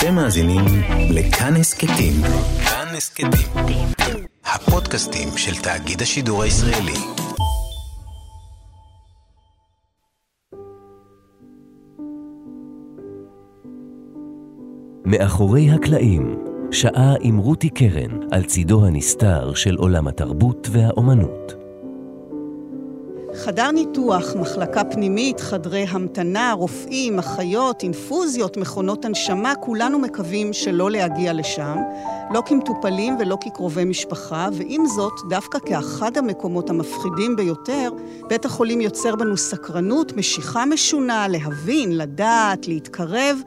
אתם מאזינים לכאן הסכתים. כאן הסכתים. הפודקאסטים של תאגיד השידור הישראלי. מאחורי הקלעים, שעה עם רותי קרן על צידו הנסתר של עולם התרבות והאומנות. חדר ניתוח, מחלקה פנימית, חדרי המתנה, רופאים, אחיות, אינפוזיות, מכונות הנשמה, כולנו מקווים שלא להגיע לשם, לא כמטופלים ולא כקרובי משפחה, ועם זאת, דווקא כאחד המקומות המפחידים ביותר, בית החולים יוצר בנו סקרנות, משיכה משונה, להבין, לדעת, להתקרב.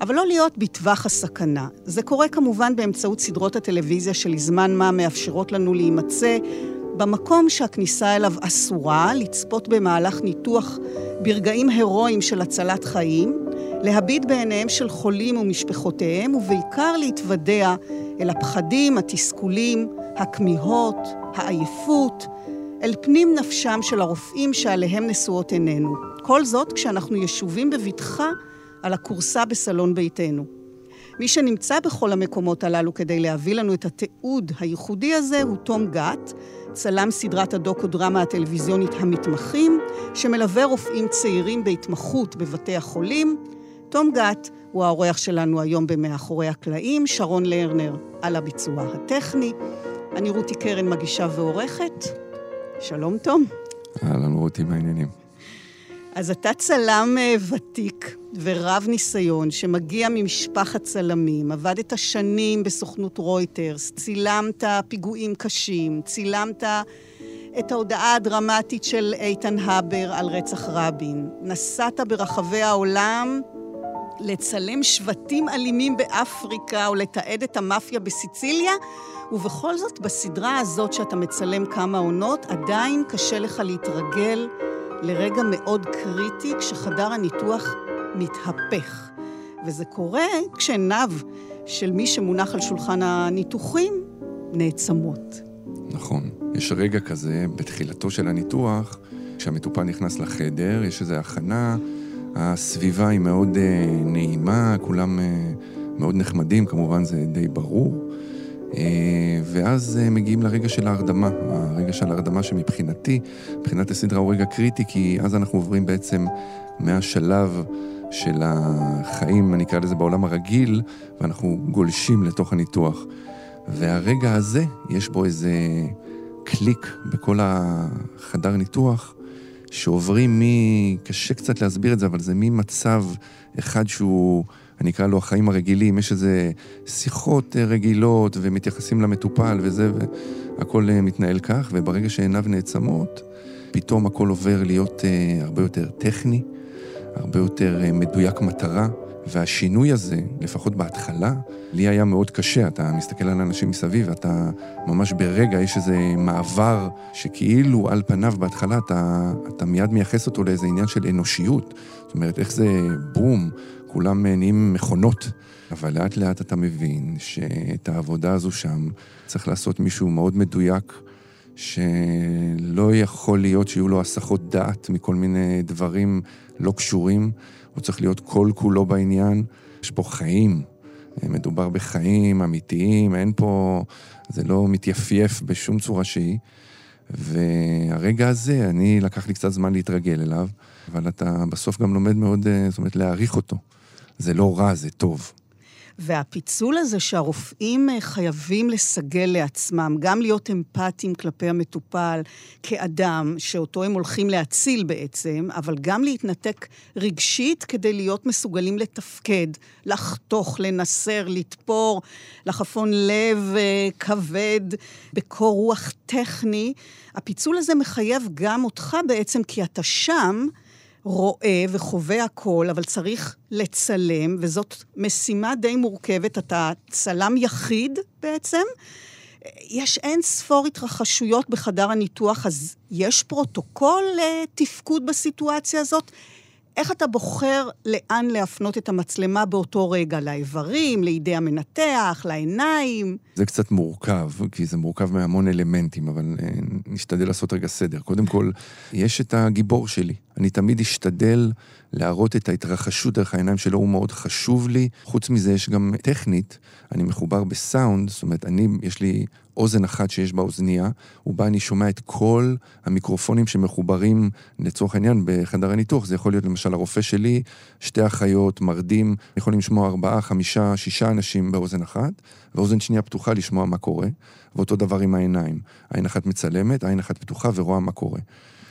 אבל לא להיות בטווח הסכנה. זה קורה כמובן באמצעות סדרות הטלוויזיה שלזמן מה מאפשרות לנו להימצא במקום שהכניסה אליו אסורה, לצפות במהלך ניתוח ברגעים הירואיים של הצלת חיים, להביט בעיניהם של חולים ומשפחותיהם, ובעיקר להתוודע אל הפחדים, התסכולים, הכמיהות, העייפות, אל פנים נפשם של הרופאים שעליהם נשואות עינינו. כל זאת כשאנחנו ישובים בבטחה על הכורסה בסלון ביתנו. מי שנמצא בכל המקומות הללו כדי להביא לנו את התיעוד הייחודי הזה הוא תום גת, צלם סדרת הדוקו-דרמה הטלוויזיונית המתמחים, שמלווה רופאים צעירים בהתמחות בבתי החולים. תום גת הוא האורח שלנו היום במאחורי הקלעים, שרון לרנר על הביצוע הטכני. אני רותי קרן, מגישה ועורכת. שלום, תום. אהלן, רותי, מה העניינים? אז אתה צלם אה, ותיק ורב ניסיון שמגיע ממשפחת צלמים, עבדת שנים בסוכנות רויטרס, צילמת פיגועים קשים, צילמת את ההודעה הדרמטית של איתן הבר על רצח רבין, נסעת ברחבי העולם לצלם שבטים אלימים באפריקה או לתעד את המאפיה בסיציליה, ובכל זאת, בסדרה הזאת שאתה מצלם כמה עונות, עדיין קשה לך להתרגל לרגע מאוד קריטי כשחדר הניתוח מתהפך. וזה קורה כשעיניו של מי שמונח על שולחן הניתוחים נעצמות. נכון. יש רגע כזה בתחילתו של הניתוח, כשהמטופל נכנס לחדר, יש איזו הכנה, הסביבה היא מאוד אה, נעימה, כולם אה, מאוד נחמדים, כמובן זה די ברור. אה, ואז אה, מגיעים לרגע של ההרדמה, הרגע של ההרדמה שמבחינתי, מבחינת הסדרה הוא רגע קריטי, כי אז אנחנו עוברים בעצם מהשלב של החיים, אני אקרא לזה בעולם הרגיל, ואנחנו גולשים לתוך הניתוח. והרגע הזה, יש בו איזה קליק בכל החדר ניתוח, שעוברים מ... קשה קצת להסביר את זה, אבל זה ממצב אחד שהוא... אני אקרא לו החיים הרגילים, יש איזה שיחות אה, רגילות ומתייחסים למטופל וזה, והכל אה, מתנהל כך, וברגע שעיניו נעצמות, פתאום הכל עובר להיות אה, הרבה יותר טכני, הרבה יותר מדויק מטרה. והשינוי הזה, לפחות בהתחלה, לי היה מאוד קשה. אתה מסתכל על אנשים מסביב, אתה ממש ברגע, יש איזה מעבר שכאילו על פניו בהתחלה אתה, אתה מיד מייחס אותו לאיזה עניין של אנושיות. זאת אומרת, איך זה בום, כולם נהיים מכונות. אבל לאט לאט אתה מבין שאת העבודה הזו שם צריך לעשות מישהו מאוד מדויק, שלא יכול להיות שיהיו לו הסחות דעת מכל מיני דברים לא קשורים. הוא צריך להיות כל כולו בעניין. יש פה חיים, מדובר בחיים אמיתיים, אין פה, זה לא מתייפייף בשום צורה שהיא. והרגע הזה, אני, לקח לי קצת זמן להתרגל אליו, אבל אתה בסוף גם לומד מאוד, אה, זאת אומרת, להעריך אותו. זה לא רע, זה טוב. והפיצול הזה שהרופאים אה, חייבים לסגל לעצמם, גם להיות אמפתיים כלפי המטופל כאדם, שאותו הם הולכים להציל בעצם, אבל גם להתנתק רגשית כדי להיות מסוגלים לתפקד, לחתוך, לנסר, לתפור, לחפון לב אה, כבד, בקור רוח טכני. הפיצול הזה מחייב גם אותך בעצם, כי אתה שם, רואה וחווה הכל, אבל צריך לצלם, וזאת משימה די מורכבת. אתה צלם יחיד בעצם. יש אין ספור התרחשויות בחדר הניתוח, אז יש פרוטוקול לתפקוד בסיטואציה הזאת? איך אתה בוחר לאן להפנות את המצלמה באותו רגע? לאיברים, לידי המנתח, לעיניים? זה קצת מורכב, כי זה מורכב מהמון אלמנטים, אבל אה, נשתדל לעשות רגע סדר. קודם כל, יש את הגיבור שלי, אני תמיד אשתדל להראות את ההתרחשות דרך העיניים שלו, הוא מאוד חשוב לי. חוץ מזה, יש גם טכנית, אני מחובר בסאונד, זאת אומרת, אני, יש לי אוזן אחת שיש בה אוזנייה, ובה אני שומע את כל המיקרופונים שמחוברים, לצורך העניין, בחדר הניתוח. זה יכול להיות למשל הרופא שלי, שתי אחיות, מרדים, יכולים לשמוע ארבעה, חמישה, שישה אנשים באוזן אחת, ואוזן שנייה פתוחה לשמוע מה קורה, ואותו דבר עם העיניים. עין אחת מצלמת, עין אחת פתוחה ורואה מה קורה.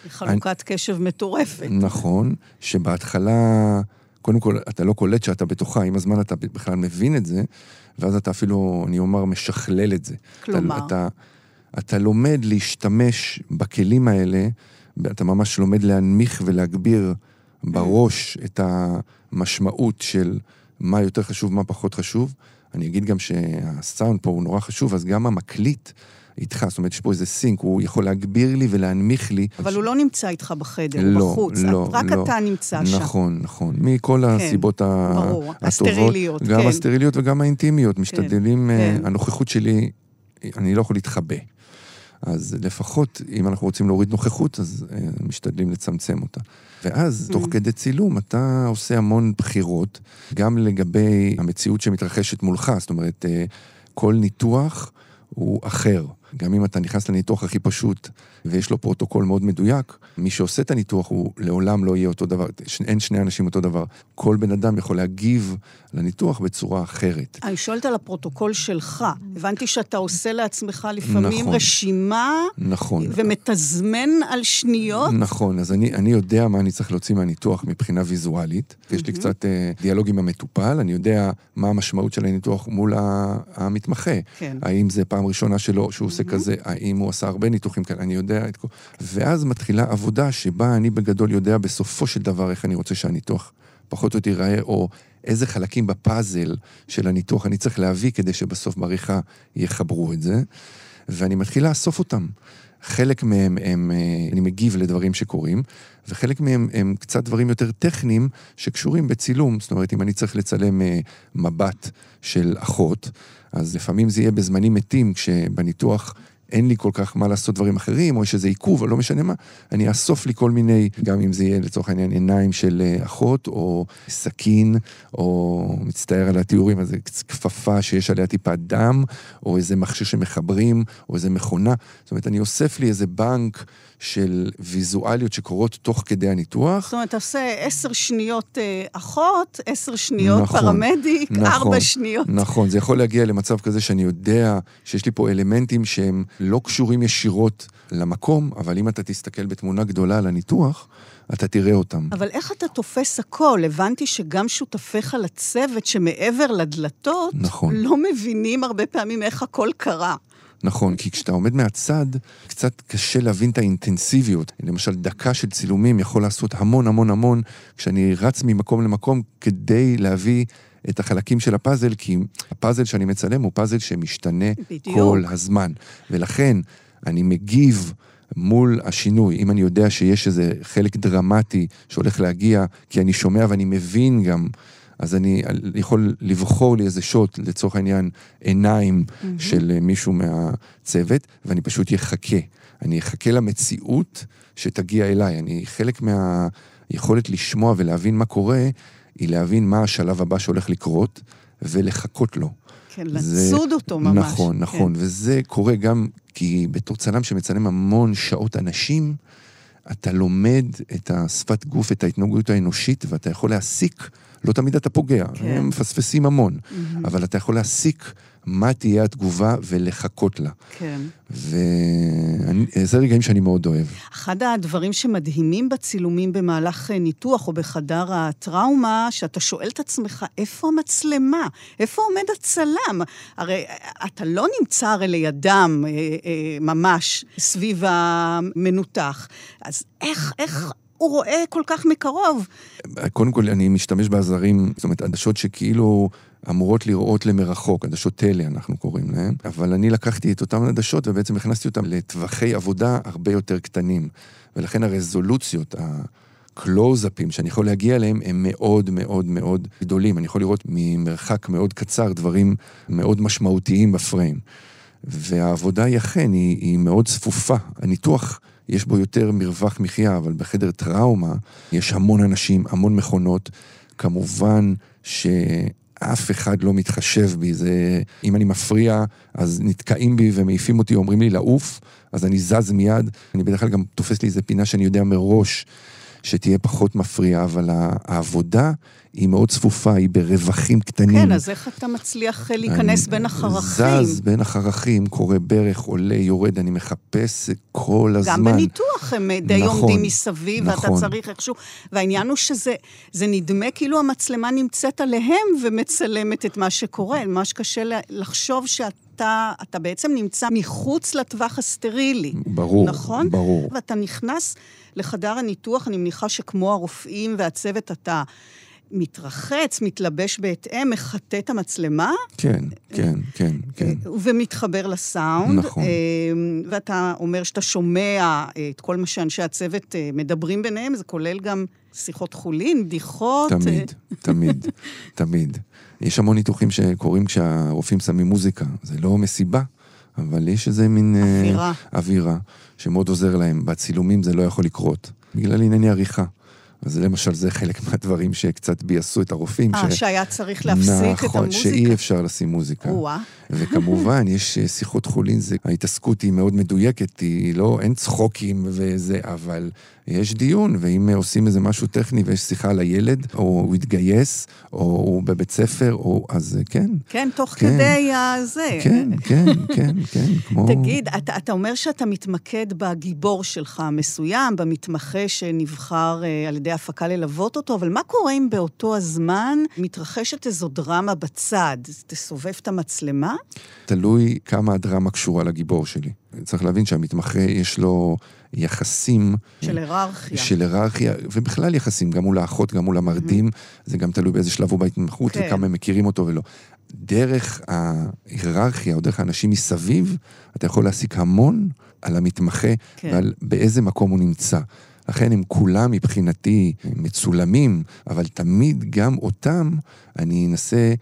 חלוקת אני... קשב מטורפת. נכון, שבהתחלה, קודם כל, אתה לא קולט שאתה בתוכה, עם הזמן אתה בכלל מבין את זה, ואז אתה אפילו, אני אומר, משכלל את זה. כלומר? אתה, אתה, אתה לומד להשתמש בכלים האלה, אתה ממש לומד להנמיך ולהגביר בראש את המשמעות של מה יותר חשוב, מה פחות חשוב. אני אגיד גם שהסאונד פה הוא נורא חשוב, אז גם המקליט איתך, זאת אומרת, יש פה איזה סינק, הוא יכול להגביר לי ולהנמיך לי. אבל הוא לא נמצא איתך בחדר, לא, הוא בחוץ. לא, רק לא. אתה נמצא שם. נכון, נכון. מכל כן, הסיבות ברור, הטובות. הסטריליות, גם כן. הסטריליות וגם האינטימיות. משתדלים, כן. כן. הנוכחות שלי, אני לא יכול להתחבא. אז לפחות, אם אנחנו רוצים להוריד נוכחות, אז uh, משתדלים לצמצם אותה. ואז, mm. תוך כדי צילום, אתה עושה המון בחירות, גם לגבי המציאות שמתרחשת מולך. זאת אומרת, uh, כל ניתוח הוא אחר. גם אם אתה נכנס לניתוח הכי פשוט ויש לו פרוטוקול מאוד מדויק, מי שעושה את הניתוח הוא לעולם לא יהיה אותו דבר, אין שני אנשים אותו דבר. כל בן אדם יכול להגיב לניתוח בצורה אחרת. אני שואלת על הפרוטוקול שלך. הבנתי שאתה עושה לעצמך לפעמים נכון. רשימה, נכון. ומתזמן על שניות. נכון, אז אני, אני יודע מה אני צריך להוציא מהניתוח מבחינה ויזואלית. יש לי קצת אה, דיאלוג עם המטופל, אני יודע מה המשמעות של הניתוח מול המתמחה. כן. האם זה פעם ראשונה שלו שהוא עושה כזה, האם הוא עשה הרבה ניתוחים כאלה, אני יודע את כל... ואז מתחילה עבודה שבה אני בגדול יודע בסופו של דבר איך אני רוצה שהניתוח פחות או יותר ייראה, או איזה חלקים בפאזל של הניתוח אני צריך להביא כדי שבסוף בעריכה יחברו את זה, ואני מתחיל לאסוף אותם. חלק מהם הם, אני מגיב לדברים שקורים, וחלק מהם הם קצת דברים יותר טכניים שקשורים בצילום. זאת אומרת, אם אני צריך לצלם מבט של אחות, אז לפעמים זה יהיה בזמנים מתים, כשבניתוח אין לי כל כך מה לעשות דברים אחרים, או יש איזה עיכוב, או לא משנה מה, אני אאסוף לי כל מיני, גם אם זה יהיה לצורך העניין עיניים של אחות, או סכין, או מצטער על התיאורים, איזה כפפה שיש עליה טיפה דם, או איזה מכשיר שמחברים, או איזה מכונה. זאת אומרת, אני אוסף לי איזה בנק של ויזואליות שקורות תוך כדי הניתוח. זאת אומרת, אתה עושה עשר שניות אה, אחות, עשר שניות נכון, פרמדיק, נכון, ארבע שניות. נכון, זה יכול להגיע למצב כזה שאני יודע שיש לי פה אלמנטים שהם לא קשורים ישירות למקום, אבל אם אתה תסתכל בתמונה גדולה על הניתוח, אתה תראה אותם. אבל איך אתה תופס הכל? הבנתי שגם שותפיך לצוות שמעבר לדלתות, נכון. לא מבינים הרבה פעמים איך הכל קרה. נכון, כי כשאתה עומד מהצד, קצת קשה להבין את האינטנסיביות. למשל, דקה של צילומים יכול לעשות המון המון המון, כשאני רץ ממקום למקום כדי להביא את החלקים של הפאזל, כי הפאזל שאני מצלם הוא פאזל שמשתנה בדיוק. כל הזמן. ולכן, אני מגיב מול השינוי. אם אני יודע שיש איזה חלק דרמטי שהולך להגיע, כי אני שומע ואני מבין גם... אז אני יכול לבחור לי איזה שוט, לצורך העניין, עיניים mm-hmm. של מישהו מהצוות, ואני פשוט אחכה. אני אחכה למציאות שתגיע אליי. אני, חלק מהיכולת לשמוע ולהבין מה קורה, היא להבין מה השלב הבא שהולך לקרות, ולחכות לו. כן, לצוד זה, אותו ממש. נכון, נכון, כן. וזה קורה גם כי בתור צלם שמצלם המון שעות אנשים, אתה לומד את השפת גוף, את ההתנהגות האנושית, ואתה יכול להסיק לא תמיד אתה פוגע, כן. הם מפספסים המון, mm-hmm. אבל אתה יכול להסיק מה תהיה התגובה ולחכות לה. כן. וזה רגעים שאני מאוד אוהב. אחד הדברים שמדהימים בצילומים במהלך ניתוח או בחדר הטראומה, שאתה שואל את עצמך, איפה המצלמה? איפה עומד הצלם? הרי אתה לא נמצא הרי לידם אה, אה, ממש סביב המנותח. אז איך, איך הוא רואה כל כך מקרוב. קודם כל, אני משתמש בעזרים, זאת אומרת, עדשות שכאילו אמורות לראות למרחוק, עדשות טלא אנחנו קוראים להן, אבל אני לקחתי את אותן עדשות ובעצם הכנסתי אותן לטווחי עבודה הרבה יותר קטנים, ולכן הרזולוציות, הקלוזאפים שאני יכול להגיע אליהם הם מאוד מאוד מאוד גדולים. אני יכול לראות ממרחק מאוד קצר דברים מאוד משמעותיים בפריים. והעבודה היא אכן, היא, היא מאוד צפופה. הניתוח יש בו יותר מרווח מחיה, אבל בחדר טראומה יש המון אנשים, המון מכונות. כמובן שאף אחד לא מתחשב בי, זה... אם אני מפריע, אז נתקעים בי ומעיפים אותי, אומרים לי לעוף, אז אני זז מיד. אני בדרך כלל גם תופס לי איזה פינה שאני יודע מראש שתהיה פחות מפריעה, אבל העבודה היא מאוד צפופה, היא ברווחים קטנים. כן, אז איך אתה מצליח אה, להיכנס בין החרכים? זז בין החרכים, קורא ברך, עולה, יורד, אני מחפש כל הזמן. גם בניתוח הם אה, די נכון, עומדים מסביב, נכון. ואתה צריך איכשהו... והעניין הוא שזה נדמה כאילו המצלמה נמצאת עליהם ומצלמת את מה שקורה. ממש קשה לחשוב שאת... אתה, אתה בעצם נמצא מחוץ לטווח הסטרילי. ברור, נכון? ברור. ואתה נכנס לחדר הניתוח, אני מניחה שכמו הרופאים והצוות, אתה מתרחץ, מתלבש בהתאם, מחטא את המצלמה. כן, כן, כן, כן. ומתחבר לסאונד. נכון. אמ, ואתה אומר שאתה שומע אה, את כל מה שאנשי הצוות אה, מדברים ביניהם, זה כולל גם שיחות חולין, בדיחות. תמיד, תמיד, תמיד. יש המון ניתוחים שקורים כשהרופאים שמים מוזיקה. זה לא מסיבה, אבל יש איזה מין... אה, אווירה. אווירה, שמאוד עוזר להם. בצילומים זה לא יכול לקרות, בגלל ענייני עריכה. אז למשל זה חלק מהדברים שקצת ביאסו את הרופאים. אה, ש... שהיה צריך להפסיק נכון, את המוזיקה. נכון, שאי אפשר לשים מוזיקה. או-אה. וכמובן, יש אה, שיחות חולין, זה, ההתעסקות היא מאוד מדויקת, היא לא, אין צחוקים וזה, אבל יש דיון, ואם עושים איזה משהו טכני ויש שיחה על הילד, או הוא התגייס, או הוא בבית ספר, או אז כן. כן, תוך כן, כדי הזה. כן, כן, כן, כן, כמו... תגיד, אתה, אתה אומר שאתה מתמקד בגיבור שלך המסוים, במתמחה שנבחר uh, על ידי הפקה ללוות אותו, אבל מה קורה אם באותו הזמן מתרחשת איזו דרמה בצד? תסובב את המצלמה? תלוי כמה הדרמה קשורה לגיבור שלי. צריך להבין שהמתמחה יש לו יחסים... של היררכיה. של היררכיה, ובכלל יחסים, גם מול האחות, גם מול המרדים, mm-hmm. זה גם תלוי באיזה שלב הוא בהתמחות, כן. וכמה הם מכירים אותו ולא. דרך ההיררכיה, או דרך האנשים מסביב, אתה יכול להסיק המון על המתמחה, כן. ועל באיזה מקום הוא נמצא. לכן הם כולם מבחינתי מצולמים, אבל תמיד גם אותם אני אנסה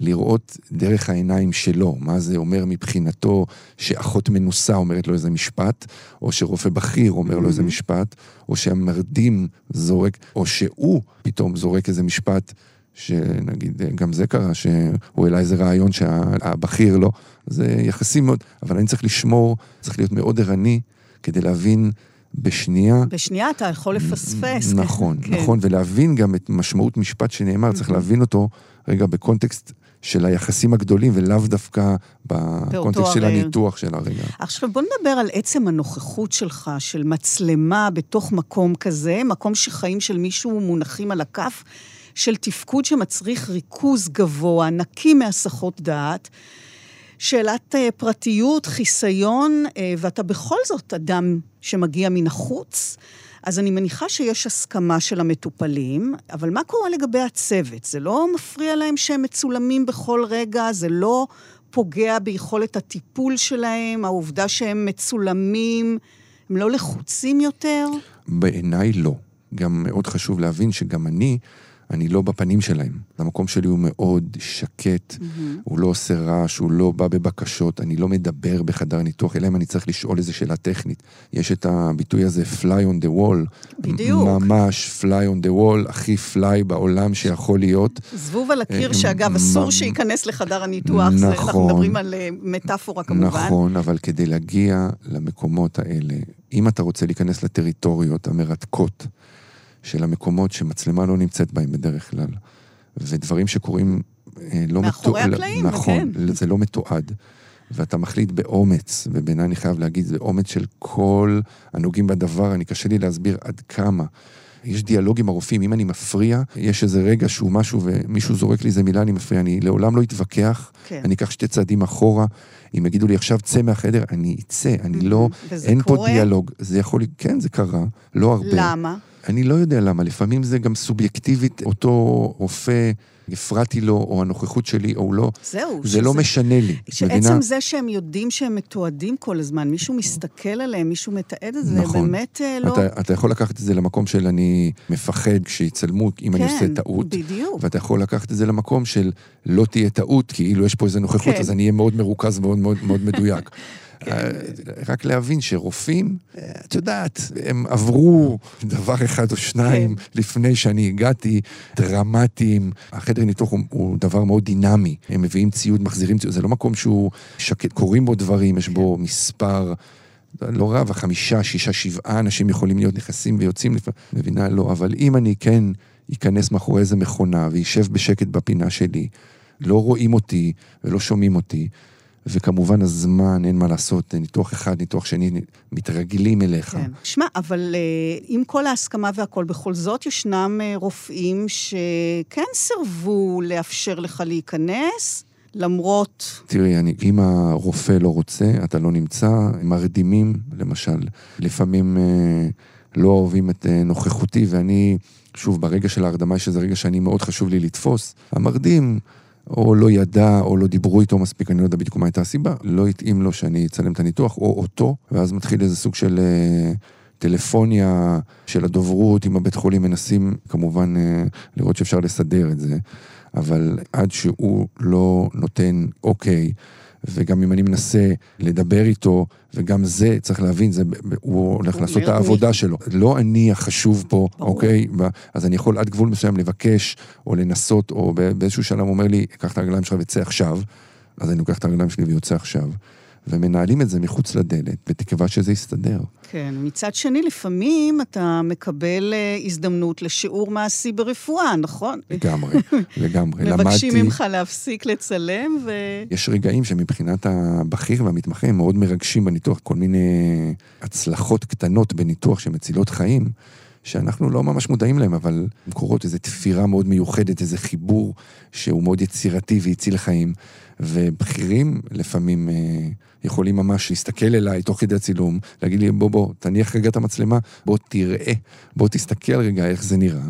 לראות דרך העיניים שלו, מה זה אומר מבחינתו שאחות מנוסה אומרת לו איזה משפט, או שרופא בכיר אומר לו איזה mm-hmm. משפט, או שהמרדים זורק, או שהוא פתאום זורק איזה משפט. שנגיד, גם זה קרה, שהוא העלה איזה רעיון שהבכיר לא, זה יחסים מאוד, אבל אני צריך לשמור, צריך להיות מאוד ערני כדי להבין בשנייה... בשנייה אתה יכול לפספס. נכון, כן. נכון, ולהבין גם את משמעות משפט שנאמר, צריך להבין אותו רגע בקונטקסט של היחסים הגדולים, ולאו דווקא בקונטקסט של הניתוח של הרגע. עכשיו בוא נדבר על עצם הנוכחות שלך, של מצלמה בתוך מקום כזה, מקום שחיים של מישהו מונחים על הכף, של תפקוד שמצריך ריכוז גבוה, נקי מהסחות דעת. שאלת אה, פרטיות, חיסיון, אה, ואתה בכל זאת אדם שמגיע מן החוץ. אז אני מניחה שיש הסכמה של המטופלים, אבל מה קורה לגבי הצוות? זה לא מפריע להם שהם מצולמים בכל רגע? זה לא פוגע ביכולת הטיפול שלהם? העובדה שהם מצולמים, הם לא לחוצים יותר? בעיניי לא. גם מאוד חשוב להבין שגם אני... אני לא בפנים שלהם. המקום שלי הוא מאוד שקט, mm-hmm. הוא לא עושה רעש, הוא לא בא בבקשות, אני לא מדבר בחדר ניתוח, אלא אם אני צריך לשאול איזו שאלה טכנית. יש את הביטוי הזה, fly on the wall. בדיוק. ממש fly on the wall, הכי fly בעולם שיכול להיות. זבוב על הקיר, אה, שאגב, אסור שייכנס לחדר הניתוח, נכון. אנחנו מדברים על אה, מטאפורה כמובן. נכון, אבל כדי להגיע למקומות האלה, אם אתה רוצה להיכנס לטריטוריות המרתקות, של המקומות שמצלמה לא נמצאת בהם בדרך כלל. ודברים שקורים אה, לא מתועד. מאחורי הקלעים, נכון, כן. זה לא מתועד. ואתה מחליט באומץ, ובעיניי אני חייב להגיד, זה אומץ של כל הנוגעים בדבר, אני קשה לי להסביר עד כמה. יש דיאלוג עם הרופאים, אם אני מפריע, יש איזה רגע שהוא משהו ומישהו זורק לי איזה מילה, אני מפריע, אני לעולם לא אתווכח, כן. אני אקח שתי צעדים אחורה, אם יגידו לי עכשיו צא מהחדר, אני אצא, אני לא, אין קורה? פה דיאלוג. זה יכול, כן, זה קרה, לא הרבה. למה? אני לא יודע למה, לפעמים זה גם סובייקטיבית, אותו רופא, הפרעתי לו, או הנוכחות שלי, או לא. זהו. זה לא משנה לי. שעצם מבינה? זה שהם יודעים שהם מתועדים כל הזמן, מישהו מסתכל עליהם, מישהו מתעד את זה, נכון. באמת אה, לא... אתה, אתה יכול לקחת את זה למקום של אני מפחד כשיצלמו, אם כן, אני עושה טעות. כן, בדיוק. ואתה יכול לקחת את זה למקום של לא תהיה טעות, כאילו יש פה איזה נוכחות, כן. אז אני אהיה מאוד מרוכז ומאוד מאוד, מאוד מדויק. אה, רק להבין שרופאים, אה, את יודעת, הם עברו דבר אחד או שניים כן. לפני שאני הגעתי, דרמטיים. החדר ניתוח הוא, הוא דבר מאוד דינמי. הם מביאים ציוד, מחזירים ציוד, זה לא מקום שהוא שקט, קורים בו דברים, יש בו מספר... לא רב, החמישה, שישה, שבעה אנשים יכולים להיות נכנסים ויוצאים, מבינה? לא, אבל אם אני כן אכנס מאחורי איזה מכונה וישב בשקט בפינה שלי, לא רואים אותי ולא שומעים אותי, וכמובן הזמן, אין מה לעשות, ניתוח אחד, ניתוח שני, מתרגלים אליך. כן. שמע, אבל אה, עם כל ההסכמה והכול, בכל זאת ישנם אה, רופאים שכן סירבו לאפשר לך להיכנס, למרות... תראי, אני, אם הרופא לא רוצה, אתה לא נמצא, מרדימים, למשל. לפעמים אה, לא אוהבים את אה, נוכחותי, ואני, שוב, ברגע של ההרדמה יש איזה רגע שאני מאוד חשוב לי לתפוס. המרדים, או לא ידע, או לא דיברו איתו מספיק, אני לא יודע בדיוק מה הייתה הסיבה, לא התאים לו שאני אצלם את הניתוח, או אותו, ואז מתחיל איזה סוג של... אה, טלפוניה של הדוברות עם הבית חולים, מנסים כמובן אה, לראות שאפשר לסדר את זה, אבל עד שהוא לא נותן אוקיי, וגם אם אני מנסה לדבר איתו, וגם זה, צריך להבין, זה, הוא הולך הוא לעשות את העבודה שלו. לא אני החשוב פה, ברור. אוקיי? אז אני יכול עד גבול מסוים לבקש, או לנסות, או באיזשהו שלב הוא אומר לי, קח את הרגליים שלך וצא עכשיו, אז אני לוקח את הרגליים שלי ויוצא עכשיו. ומנהלים את זה מחוץ לדלת, בתקווה שזה יסתדר. כן, מצד שני, לפעמים אתה מקבל אה, הזדמנות לשיעור מעשי ברפואה, נכון? לגמרי, לגמרי. מבקשים למדתי- ממך להפסיק לצלם, ו... יש רגעים שמבחינת הבכיר והמתמחה הם מאוד מרגשים בניתוח, כל מיני הצלחות קטנות בניתוח שמצילות חיים, שאנחנו לא ממש מודעים להם, אבל קורות איזו תפירה מאוד מיוחדת, איזה חיבור שהוא מאוד יצירתי והציל חיים. ובכירים לפעמים אה, יכולים ממש להסתכל אליי תוך כדי הצילום, להגיד לי, בוא, בוא, תניח רגע את המצלמה, בוא תראה, בוא תסתכל רגע איך זה נראה.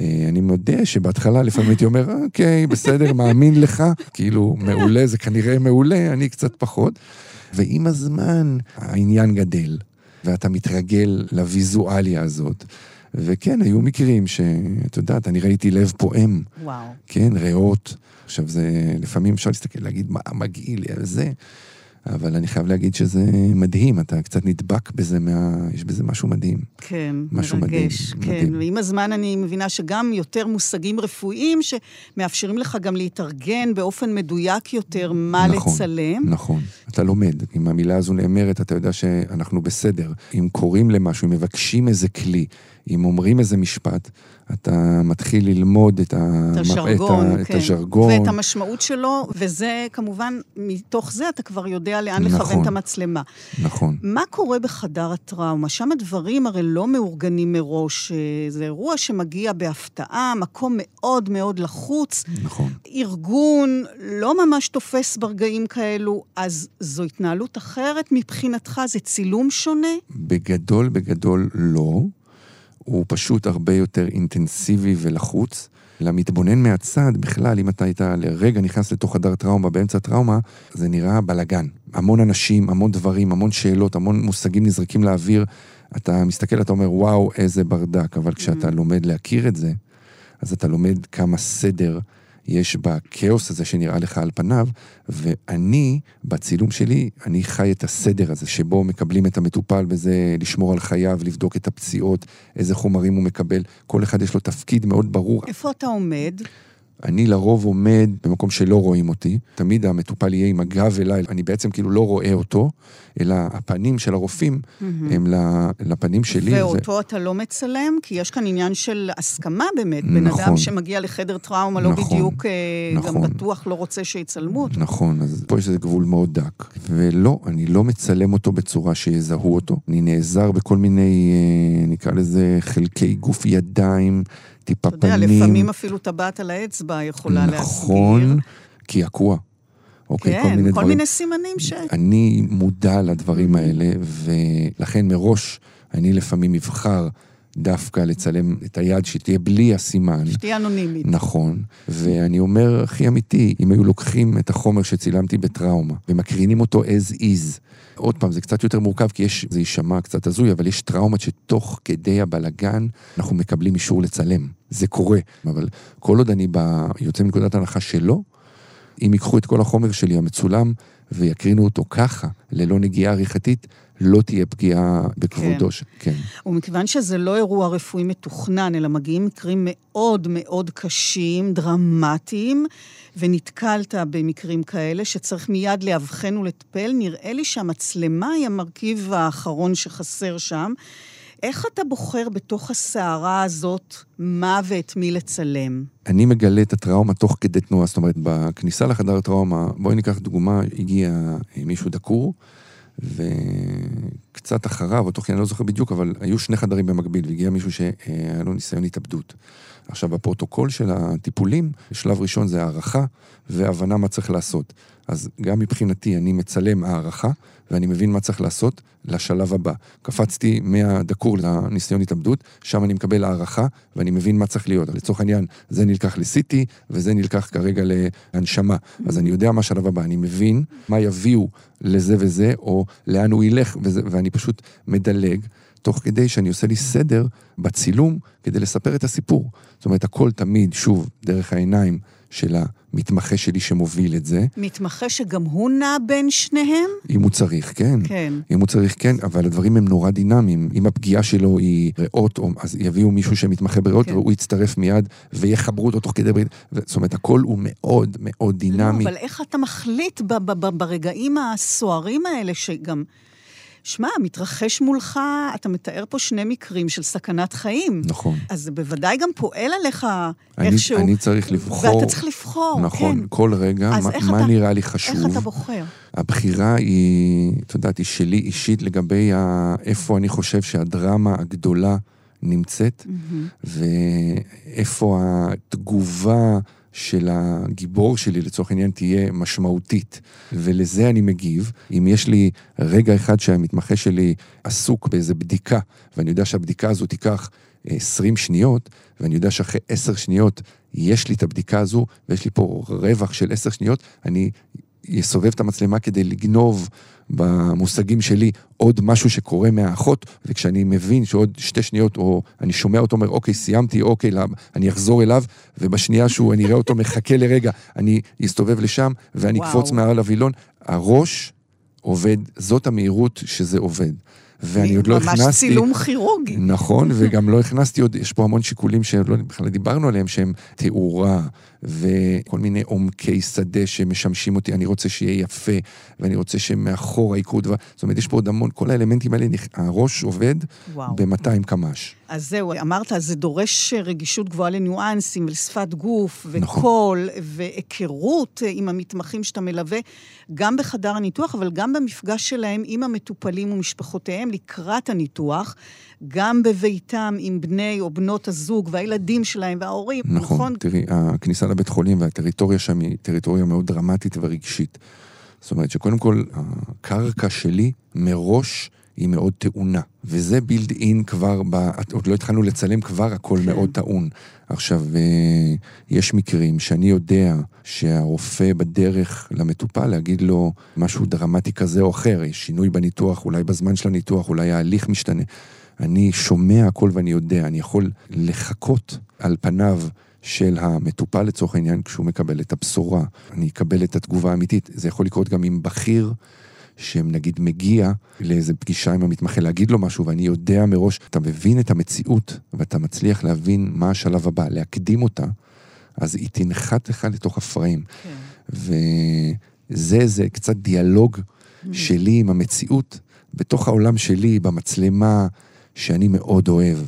אה, אני מודה שבהתחלה לפעמים הייתי אומר, אוקיי, בסדר, מאמין לך, כאילו, מעולה, זה כנראה מעולה, אני קצת פחות. ועם הזמן העניין גדל, ואתה מתרגל לוויזואליה הזאת. וכן, היו מקרים שאת יודעת, אני ראיתי לב פועם, וואו. כן, ריאות. עכשיו, זה, לפעמים אפשר להסתכל, להגיד, מה מגעיל זה, אבל אני חייב להגיד שזה מדהים, אתה קצת נדבק בזה, מה... יש בזה משהו מדהים. כן, משהו מרגש. מדהים, כן, מדהים. ועם הזמן אני מבינה שגם יותר מושגים רפואיים שמאפשרים לך גם להתארגן באופן מדויק יותר מה נכון, לצלם. נכון, אתה לומד. אם המילה הזו נאמרת, אתה יודע שאנחנו בסדר. אם קוראים למשהו, אם מבקשים איזה כלי, אם אומרים איזה משפט, אתה מתחיל ללמוד את, ה... את הז'רגון, את, כן. את הז'רגון. ואת המשמעות שלו, וזה כמובן, מתוך זה אתה כבר יודע לאן נכון. לכוון את המצלמה. נכון. מה קורה בחדר הטראומה? שם הדברים הרי לא מאורגנים מראש. אה, זה אירוע שמגיע בהפתעה, מקום מאוד מאוד לחוץ. נכון. ארגון לא ממש תופס ברגעים כאלו, אז זו התנהלות אחרת מבחינתך? זה צילום שונה? בגדול, בגדול לא. הוא פשוט הרבה יותר אינטנסיבי ולחוץ. למתבונן מהצד, בכלל, אם אתה היית לרגע נכנס לתוך חדר טראומה, באמצע טראומה, זה נראה בלאגן. המון אנשים, המון דברים, המון שאלות, המון מושגים נזרקים לאוויר. אתה מסתכל, אתה אומר, וואו, איזה ברדק. אבל כשאתה לומד להכיר את זה, אז אתה לומד כמה סדר יש בכאוס הזה שנראה לך על פניו, ואני, בצילום שלי, אני חי את הסדר הזה, שבו מקבלים את המטופל בזה, לשמור על חייו, לבדוק את הפציעות, איזה חומרים הוא מקבל. כל אחד יש לו תפקיד מאוד ברור. איפה אתה עומד? אני לרוב עומד במקום שלא רואים אותי, תמיד המטופל יהיה עם הגב אליי, אני בעצם כאילו לא רואה אותו, אלא הפנים של הרופאים הם ל- לפנים שלי. ואותו אתה לא מצלם? כי יש כאן עניין של הסכמה באמת. בן נכון. אדם שמגיע לחדר טראומה לא נכון, בדיוק, אה, גם נכון. בטוח לא רוצה שיצלמו אותו. נכון, אז פה יש איזה גבול מאוד דק. ולא, אני לא מצלם אותו בצורה שיזהו אותו. אני נעזר בכל מיני, אה, נקרא לזה, חלקי גוף ידיים, טיפה אתה יודע, פנים. לפעמים אפילו טבעת על האצבע יכולה להסגיר. נכון, קעקוע. אוקיי, כל כן, מיני כל דברים. מיני סימנים ש... אני מודע לדברים האלה, ולכן מראש אני לפעמים אבחר דווקא לצלם את היד שתהיה בלי הסימן. שתהיה אנונימית. נכון, ואני אומר הכי אמיתי, אם היו לוקחים את החומר שצילמתי בטראומה ומקרינים אותו as is, עוד פעם, זה קצת יותר מורכב כי יש, זה יישמע קצת הזוי, אבל יש טראומות שתוך כדי הבלגן אנחנו מקבלים אישור לצלם. זה קורה, אבל כל עוד אני ב... יוצא מנקודת הנחה שלא, אם ייקחו את כל החומר שלי המצולם ויקרינו אותו ככה, ללא נגיעה עריכתית, לא תהיה פגיעה בכבודו. כן. כן. ומכיוון שזה לא אירוע רפואי מתוכנן, אלא מגיעים מקרים מאוד מאוד קשים, דרמטיים, ונתקלת במקרים כאלה שצריך מיד לאבחן ולטפל, נראה לי שהמצלמה היא המרכיב האחרון שחסר שם. איך אתה בוחר בתוך הסערה הזאת מה ואת מי לצלם? אני מגלה את הטראומה תוך כדי תנועה, זאת אומרת, בכניסה לחדר טראומה, בואי ניקח דוגמה, הגיע מישהו דקור, וקצת אחריו, או תוך כדי, אני לא זוכר בדיוק, אבל היו שני חדרים במקביל, והגיע מישהו שהיה לו ניסיון התאבדות. עכשיו, בפרוטוקול של הטיפולים, שלב ראשון זה הערכה והבנה מה צריך לעשות. אז גם מבחינתי, אני מצלם הערכה, ואני מבין מה צריך לעשות לשלב הבא. קפצתי מהדקור לניסיון התאבדות, שם אני מקבל הערכה, ואני מבין מה צריך להיות. לצורך העניין, זה נלקח ל-CT, וזה נלקח כרגע להנשמה. אז אני יודע מה השלב הבא, אני מבין מה יביאו לזה וזה, או לאן הוא ילך, וזה, ואני פשוט מדלג. תוך כדי שאני עושה לי סדר בצילום כדי לספר את הסיפור. זאת אומרת, הכל תמיד, שוב, דרך העיניים של המתמחה שלי שמוביל את זה. מתמחה שגם הוא נע בין שניהם? אם הוא צריך, כן. כן. אם הוא צריך, כן, אבל הדברים הם נורא דינמיים. אם הפגיעה שלו היא ריאות, אז יביאו מישהו שמתמחה בריאות, כן. והוא יצטרף מיד, ויחברו אותו תוך כדי... זאת אומרת, הכל הוא מאוד מאוד דינמי. לא, אבל איך אתה מחליט ברגעים הסוערים האלה, שגם... שמע, מתרחש מולך, אתה מתאר פה שני מקרים של סכנת חיים. נכון. אז זה בוודאי גם פועל עליך אני, איכשהו. אני צריך לבחור. ואתה צריך לבחור, נכון, כן. כל רגע, מה, מה אתה, נראה לי חשוב. איך אתה בוחר? הבחירה היא, את יודעת, היא שלי אישית לגבי ה, איפה אני חושב שהדרמה הגדולה נמצאת, mm-hmm. ואיפה התגובה... של הגיבור שלי, לצורך העניין, תהיה משמעותית. ולזה אני מגיב. אם יש לי רגע אחד שהמתמחה שלי עסוק באיזה בדיקה, ואני יודע שהבדיקה הזו תיקח 20 שניות, ואני יודע שאחרי 10 שניות יש לי את הבדיקה הזו, ויש לי פה רווח של 10 שניות, אני אסובב את המצלמה כדי לגנוב במושגים שלי עוד משהו שקורה מהאחות, וכשאני מבין שעוד שתי שניות, או אני שומע אותו אומר, אוקיי, סיימתי, אוקיי, אני אחזור אליו, ובשנייה שהוא, אני אראה אותו מחכה לרגע, אני אסתובב לשם, ואני אקפוץ מעל הווילון. הראש עובד, זאת המהירות שזה עובד. ואני עוד לא הכנסתי... ממש צילום כירורגי. נכון, וגם לא הכנסתי עוד, יש פה המון שיקולים שלא בכלל דיברנו עליהם, שהם תאורה, וכל מיני עומקי שדה שמשמשים אותי, אני רוצה שיהיה יפה, ואני רוצה שמאחורה יקרו דבר, זאת אומרת, יש פה עוד המון, כל האלמנטים האלה, הראש עובד ב-200 קמ"ש. אז זהו, אמרת, זה דורש רגישות גבוהה לניואנסים, ולשפת גוף, וקול, נכון. והיכרות עם המתמחים שאתה מלווה, גם בחדר הניתוח, אבל גם במפגש שלהם עם המטופלים ומשפחותיהם לקראת הניתוח. גם בביתם עם בני או בנות הזוג והילדים שלהם וההורים, נכון? נכון, תראי, הכניסה לבית חולים והטריטוריה שם היא טריטוריה מאוד דרמטית ורגשית. זאת אומרת שקודם כל, הקרקע שלי מראש היא מאוד טעונה. וזה בילד אין כבר, ב... עוד לא התחלנו לצלם, כבר הכל כן. מאוד טעון. עכשיו, אה, יש מקרים שאני יודע שהרופא בדרך למטופל להגיד לו משהו דרמטי כזה או אחר, יש שינוי בניתוח, אולי בזמן של הניתוח, אולי ההליך משתנה. אני שומע הכל ואני יודע, אני יכול לחכות על פניו של המטופל לצורך העניין כשהוא מקבל את הבשורה. אני אקבל את התגובה האמיתית. זה יכול לקרות גם עם בכיר. שנגיד מגיע לאיזה פגישה עם המתמחה להגיד לו משהו ואני יודע מראש, אתה מבין את המציאות ואתה מצליח להבין מה השלב הבא, להקדים אותה, אז היא תנחת לך לתוך הפריים. כן. וזה, זה קצת דיאלוג mm. שלי עם המציאות, בתוך העולם שלי, במצלמה, שאני מאוד אוהב.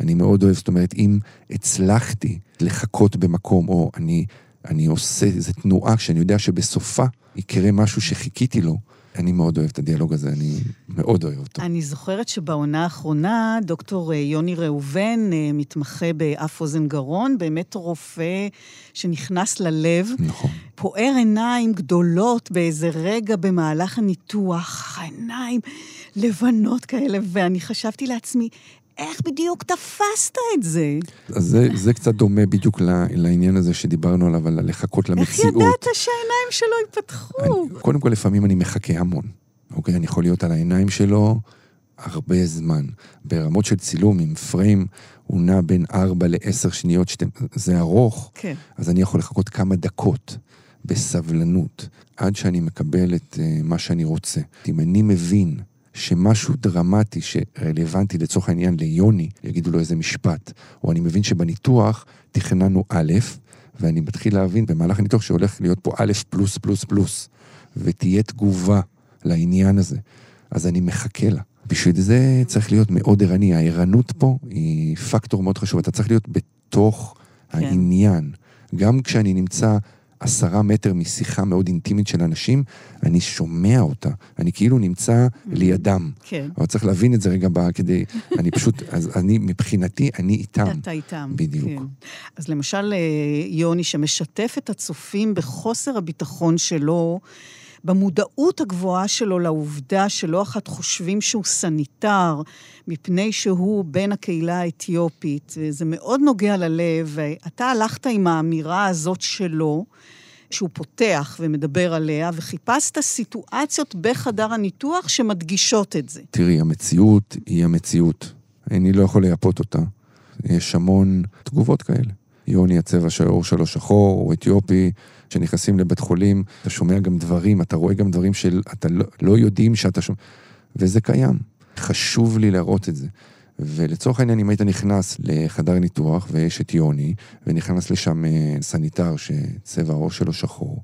אני מאוד אוהב, זאת אומרת, אם הצלחתי לחכות במקום, או אני, אני עושה איזו תנועה שאני יודע שבסופה יקרה משהו שחיכיתי לו, אני מאוד אוהב את הדיאלוג הזה, אני מאוד אוהב אותו. אני זוכרת שבעונה האחרונה, דוקטור אה, יוני ראובן, אה, מתמחה באף אוזן גרון, באמת רופא שנכנס ללב. נכון. פוער עיניים גדולות באיזה רגע במהלך הניתוח, העיניים לבנות כאלה, ואני חשבתי לעצמי, איך בדיוק תפסת את זה? אז זה, זה קצת דומה בדיוק לעניין הזה שדיברנו עליו, על לחכות למציאות. איך ידעת שהעיניים שלו ייפתחו? אני, קודם כל, לפעמים אני מחכה המון. אוקיי? אני יכול להיות על העיניים שלו הרבה זמן. ברמות של צילום עם פריים, הוא נע בין 4 ל-10 שניות, שתם, זה ארוך, כן. אז אני יכול לחכות כמה דקות. בסבלנות, עד שאני מקבל את uh, מה שאני רוצה. אם אני מבין שמשהו דרמטי שרלוונטי לצורך העניין ליוני, יגידו לו איזה משפט, או אני מבין שבניתוח תכננו א', ואני מתחיל להבין במהלך הניתוח שהולך להיות פה א' פלוס פלוס פלוס, ותהיה תגובה לעניין הזה, אז אני מחכה לה. בשביל זה צריך להיות מאוד ערני. הערנות פה היא פקטור מאוד חשוב. אתה צריך להיות בתוך כן. העניין. גם כשאני נמצא עשרה מטר משיחה מאוד אינטימית של אנשים, אני שומע אותה. אני כאילו נמצא mm-hmm. לידם. כן. אבל צריך להבין את זה רגע בה, כדי... אני פשוט... אז אני, מבחינתי, אני איתם. אתה איתם. בדיוק. כן. אז למשל, אה, יוני, שמשתף את הצופים בחוסר הביטחון שלו, במודעות הגבוהה שלו לעובדה שלא אחת חושבים שהוא סניטר, מפני שהוא בן הקהילה האתיופית. זה מאוד נוגע ללב, ואתה הלכת עם האמירה הזאת שלו. שהוא פותח ומדבר עליה, וחיפשת סיטואציות בחדר הניתוח שמדגישות את זה. תראי, המציאות היא המציאות. אני לא יכול לייפות אותה. יש המון תגובות כאלה. יוני הצבע של העור שלו שחור, הוא אתיופי, כשנכנסים לבית חולים, אתה שומע גם דברים, אתה רואה גם דברים שאתה לא, לא יודעים שאתה שומע, וזה קיים. חשוב לי להראות את זה. ולצורך העניין, אם היית נכנס לחדר ניתוח ויש את יוני, ונכנס לשם אה, סניטר שצבע העור שלו שחור,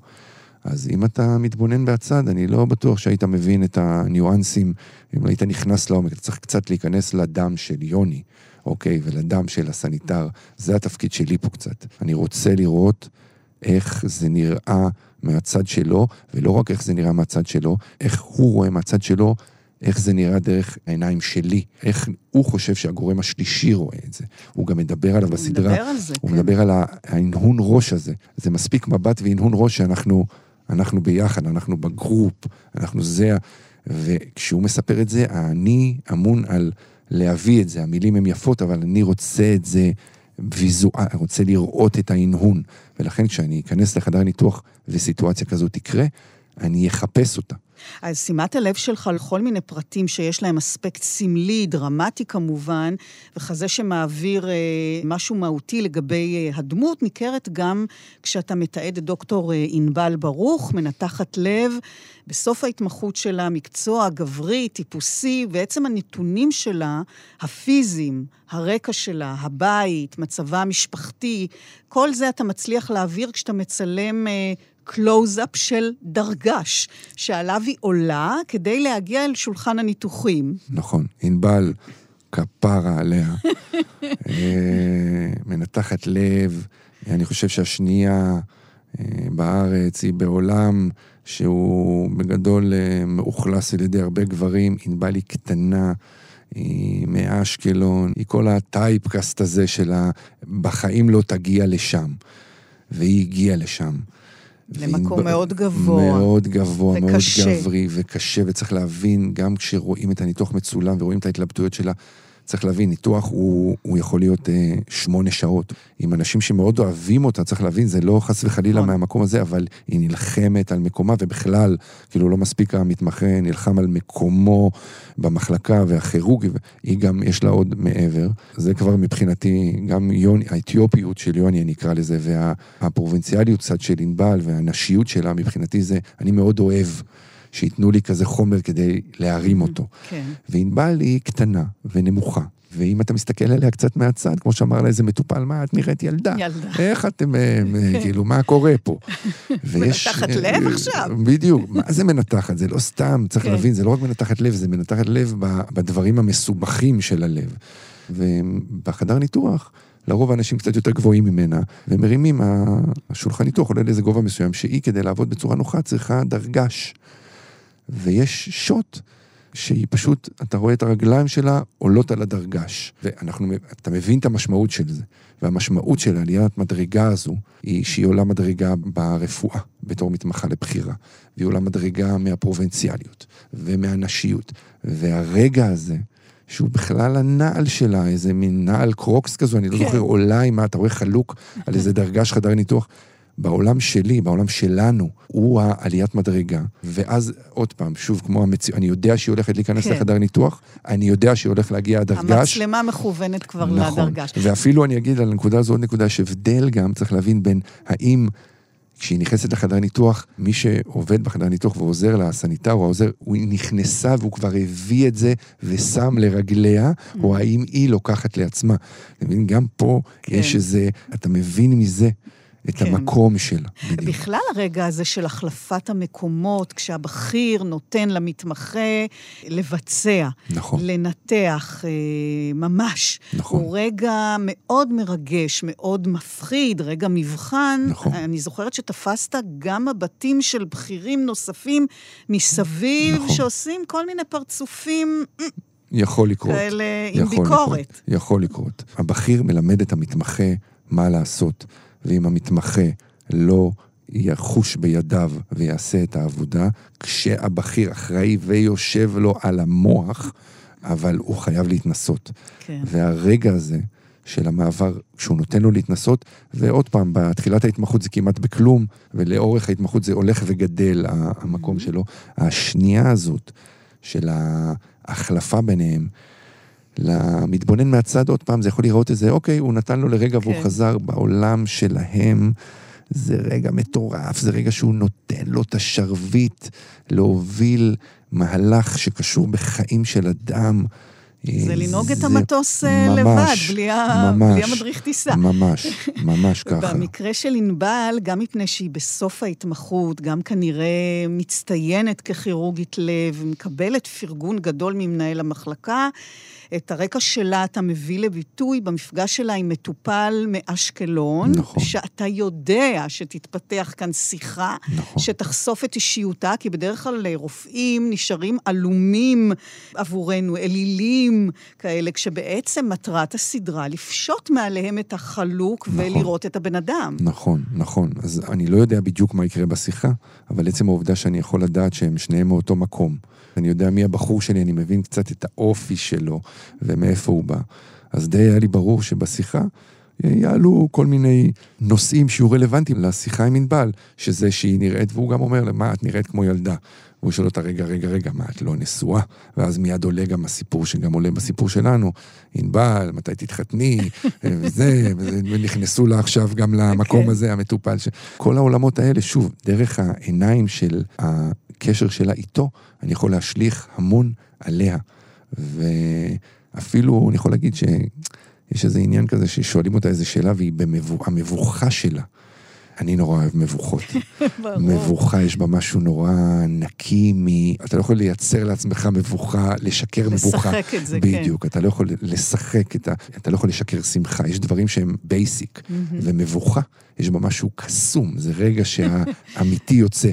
אז אם אתה מתבונן מהצד, אני לא בטוח שהיית מבין את הניואנסים, אם היית נכנס לעומק, אתה צריך קצת להיכנס לדם של יוני, אוקיי? ולדם של הסניטר. זה התפקיד שלי פה קצת. אני רוצה לראות איך זה נראה מהצד שלו, ולא רק איך זה נראה מהצד שלו, איך הוא רואה מהצד שלו, איך זה נראה דרך העיניים שלי, איך הוא חושב שהגורם השלישי רואה את זה. הוא גם מדבר עליו בסדרה. הוא מדבר על זה, הוא כן. מדבר על ההנהון ראש הזה. זה מספיק מבט והנהון ראש שאנחנו אנחנו ביחד, אנחנו בגרופ, אנחנו זה... וכשהוא מספר את זה, אני אמון על להביא את זה. המילים הן יפות, אבל אני רוצה את זה ויזואל, אני רוצה לראות את ההנהון. ולכן כשאני אכנס לחדר ניתוח וסיטואציה כזו תקרה, אני אחפש אותה. אז שימת הלב שלך לכל מיני פרטים שיש להם אספקט סמלי, דרמטי כמובן, וכזה שמעביר אה, משהו מהותי לגבי אה, הדמות, ניכרת גם כשאתה מתעד את דוקטור אה, ענבל ברוך, מנתחת לב, בסוף ההתמחות שלה, מקצוע גברי, טיפוסי, בעצם הנתונים שלה, הפיזיים, הרקע שלה, הבית, מצבה המשפחתי, כל זה אתה מצליח להעביר כשאתה מצלם... אה, קלוז-אפ של דרגש, שעליו היא עולה כדי להגיע אל שולחן הניתוחים. נכון, ענבל, כפרה עליה, אה, מנתחת לב, אני חושב שהשנייה אה, בארץ היא בעולם שהוא בגדול אה, מאוכלס על ידי הרבה גברים, ענבל היא קטנה. היא מאשקלון, היא כל הטייפקאסט הזה של ה... בחיים לא תגיע לשם. והיא הגיעה לשם. למקום מאוד גבוה. מאוד גבוה, וקשה. מאוד גברי וקשה, וצריך להבין, גם כשרואים את הניתוח מצולם ורואים את ההתלבטויות שלה, צריך להבין, ניתוח הוא, הוא יכול להיות אה, שמונה שעות. עם אנשים שמאוד אוהבים אותה, צריך להבין, זה לא חס וחלילה נכון. מהמקום הזה, אבל היא נלחמת על מקומה, ובכלל, כאילו לא מספיק המתמחה נלחם על מקומו במחלקה והכירורגי, היא גם, יש לה עוד מעבר. זה כבר מבחינתי, גם יוני, האתיופיות של יוני, אני אקרא לזה, והפרובינציאליות קצת של ענבל, והנשיות שלה, מבחינתי זה, אני מאוד אוהב. שייתנו לי כזה חומר כדי להרים אותו. כן. וענבל היא קטנה ונמוכה. ואם אתה מסתכל עליה קצת מהצד, כמו שאמר לה איזה מטופל, מה, את נראית ילדה. ילדה. איך אתם, אה. כאילו, מה קורה פה? ויש... מנתחת לב עכשיו. בדיוק, מה זה מנתחת? זה לא סתם, צריך כן. להבין, זה לא רק מנתחת לב, זה מנתחת לב בדברים המסובכים של הלב. ובחדר ניתוח, לרוב האנשים קצת יותר גבוהים ממנה, ומרימים, השולחן ניתוח עולה לאיזה גובה מסוים, שהיא, כדי לעבוד בצורה נוחה, צריכה דרגש. ויש שוט שהיא פשוט, אתה רואה את הרגליים שלה עולות על הדרגש. ואנחנו, אתה מבין את המשמעות של זה. והמשמעות של עליית מדרגה הזו, היא שהיא עולה מדרגה ברפואה, בתור מתמחה לבחירה. והיא עולה מדרגה מהפרובינציאליות ומהנשיות. והרגע הזה, שהוא בכלל הנעל שלה, איזה מין נעל קרוקס כזו, אני לא כן. זוכר, עולה עם מה, אתה רואה חלוק על איזה דרגש חדר ניתוח. בעולם שלי, בעולם שלנו, הוא העליית מדרגה. ואז, עוד פעם, שוב, כמו המציאות, אני יודע שהיא הולכת להיכנס כן. לחדר ניתוח, אני יודע שהיא הולכת להגיע עד הרגש. המצלמה מכוונת כבר נכון. לדרגש. ואפילו אני אגיד על הנקודה הזו עוד נקודה, יש הבדל גם, צריך להבין בין האם... כשהיא נכנסת לחדר ניתוח, מי שעובד בחדר ניתוח ועוזר לה, הסניטר או העוזר, הוא נכנסה והוא כבר הביא את זה ושם לרגליה, mm. או האם היא לוקחת לעצמה. אתה מבין? גם פה כן. יש איזה, אתה מבין מזה את כן. המקום שלה. בדיוק. בכלל הרגע הזה של החלפת המקומות, כשהבכיר נותן למתמחה לבצע, נכון. לנתח, אה, ממש. נכון. הוא רגע מאוד מרגש, מאוד מפחיד, רגע מבחן. נכון. אני זוכרת שתפסת גם מבטים של בכירים נוספים מסביב, נכון. שעושים כל מיני פרצופים... יכול לקרות. כאלה עם ביקורת. לקרות, יכול לקרות. הבכיר מלמד את המתמחה מה לעשות. ואם המתמחה לא יחוש בידיו ויעשה את העבודה, כשהבכיר אחראי ויושב לו על המוח, אבל הוא חייב להתנסות. כן. והרגע הזה של המעבר, כשהוא נותן לו להתנסות, ועוד פעם, בתחילת ההתמחות זה כמעט בכלום, ולאורך ההתמחות זה הולך וגדל, המקום mm-hmm. שלו. השנייה הזאת של ההחלפה ביניהם, למתבונן מהצד, עוד פעם, זה יכול לראות איזה, אוקיי, הוא נתן לו לרגע כן. והוא חזר בעולם שלהם. זה רגע מטורף, זה רגע שהוא נותן לו את השרביט להוביל מהלך שקשור בחיים של אדם. זה לנהוג את המטוס אה, ממש, לבד, בלי, ממש, בלי המדריך טיסה. ממש, ממש ככה. במקרה של ענבל, גם מפני שהיא בסוף ההתמחות, גם כנראה מצטיינת ככירורגית לב, מקבלת פרגון גדול ממנהל המחלקה, את הרקע שלה אתה מביא לביטוי במפגש שלה עם מטופל מאשקלון. נכון. שאתה יודע שתתפתח כאן שיחה, נכון. שתחשוף את אישיותה, כי בדרך כלל רופאים נשארים עלומים עבורנו, אלילים כאלה, כשבעצם מטרת הסדרה לפשוט מעליהם את החלוק נכון. ולראות את הבן אדם. נכון, נכון. אז אני לא יודע בדיוק מה יקרה בשיחה, אבל עצם העובדה שאני יכול לדעת שהם שניהם מאותו מקום. אני יודע מי הבחור שלי, אני מבין קצת את האופי שלו ומאיפה הוא בא. אז די היה לי ברור שבשיחה יעלו כל מיני נושאים שיהיו רלוונטיים לשיחה עם ענבל, שזה שהיא נראית, והוא גם אומר לה, מה, את נראית כמו ילדה. והוא שואל אותה, רגע, רגע, רגע, מה, את לא נשואה? ואז מיד עולה גם הסיפור שגם עולה בסיפור שלנו. ענבל, מתי תתחתני? וזה, ונכנסו לה עכשיו גם למקום okay. אוקיי. הזה, המטופל. ש... כל העולמות האלה, שוב, דרך העיניים של הקשר שלה איתו, אני יכול להשליך המון עליה. ואפילו, אני יכול להגיד שיש איזה עניין כזה ששואלים אותה איזה שאלה, והיא במבוכה שלה. אני נורא אוהב מבוכות. מבוכה, יש בה משהו נורא נקי מ... אתה לא יכול לייצר לעצמך מבוכה, לשקר מבוכה. לשחק את זה, בדיוק, כן. בדיוק, אתה לא יכול לשחק את ה... אתה לא יכול לשקר שמחה, יש דברים שהם בייסיק. ומבוכה, יש בה משהו קסום, זה רגע שהאמיתי יוצא.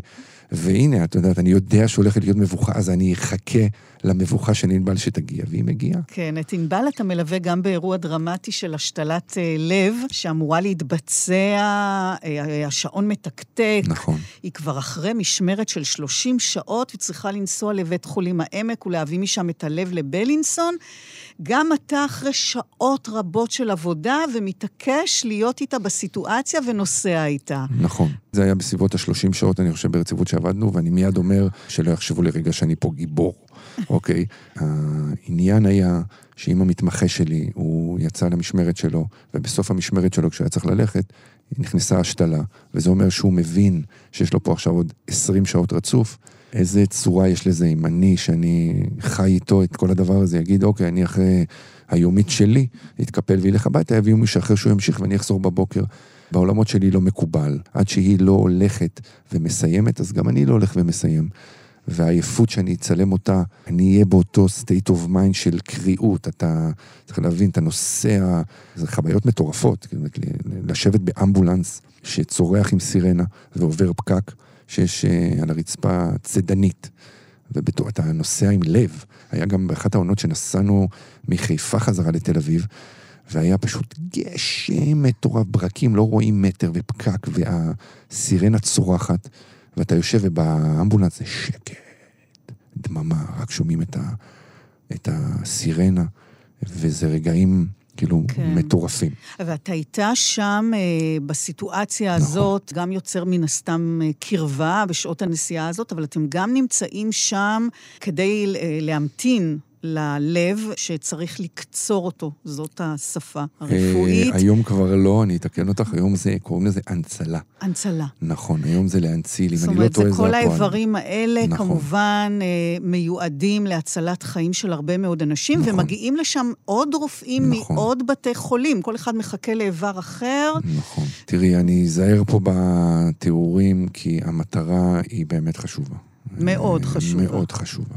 והנה, את יודעת, אני יודע שהולכת להיות מבוכה, אז אני אחכה למבוכה של ענבל שתגיע, והיא מגיעה. כן, את ענבל אתה מלווה גם באירוע דרמטי של השתלת אה, לב, שאמורה להתבצע, אה, השעון מתקתק. נכון. היא כבר אחרי משמרת של 30 שעות, וצריכה לנסוע לבית חולים העמק ולהביא משם את הלב לבלינסון. גם אתה אחרי שעות רבות של עבודה, ומתעקש להיות איתה בסיטואציה ונוסע איתה. נכון. זה היה בסביבות ה-30 שעות, אני חושב, ברציפות שעבדנו, ואני מיד אומר שלא יחשבו לרגע שאני פה גיבור. אוקיי? העניין היה שאם המתמחה שלי, הוא יצא למשמרת שלו, ובסוף המשמרת שלו, כשהוא היה צריך ללכת, נכנסה השתלה, וזה אומר שהוא מבין שיש לו פה עכשיו עוד 20 שעות רצוף, איזה צורה יש לזה אם אני, שאני חי איתו את כל הדבר הזה, יגיד, אוקיי, אני אחרי היומית שלי, יתקפל וילך הביתה, יביאו מישהו אחר שהוא ימשיך ואני אחזור בבוקר. בעולמות שלי לא מקובל. עד שהיא לא הולכת ומסיימת, אז גם אני לא הולך ומסיים. והעייפות שאני אצלם אותה, אני אהיה באותו state of mind של קריאות. אתה צריך להבין, אתה נוסע, זה חוויות מטורפות. לשבת באמבולנס שצורח עם סירנה ועובר פקק, שיש אה, על הרצפה צידנית, ואתה נוסע עם לב. היה גם באחת העונות שנסענו מחיפה חזרה לתל אביב, והיה פשוט גשם מטורף, ברקים, לא רואים מטר ופקק, והסירנה צורחת. ואתה יושב ובאמבולנס זה שקט, דממה, רק שומעים את, ה, את הסירנה, וזה רגעים כאילו כן. מטורפים. ואתה איתה שם, אה, בסיטואציה נכון. הזאת, גם יוצר מן הסתם אה, קרבה בשעות הנסיעה הזאת, אבל אתם גם נמצאים שם כדי אה, להמתין ללב שצריך לקצור אותו, זאת השפה הרפואית. אה, היום כבר לא, אני אתקן אותך, היום זה, קוראים לזה הנצלה. הנצלה. נכון, היום זה להנציל, אם זאת אני לא אומרת, טועה, זה זה כל הפועל. האיברים האלה, נכון. כמובן, אה, מיועדים להצלת חיים של הרבה מאוד אנשים, נכון. ומגיעים לשם עוד רופאים נכון. מעוד בתי חולים, כל אחד מחכה לאיבר אחר. נכון. תראי, אני אזהר פה בתיאורים, כי המטרה היא באמת חשובה. מאוד אה, חשובה. מאוד חשובה.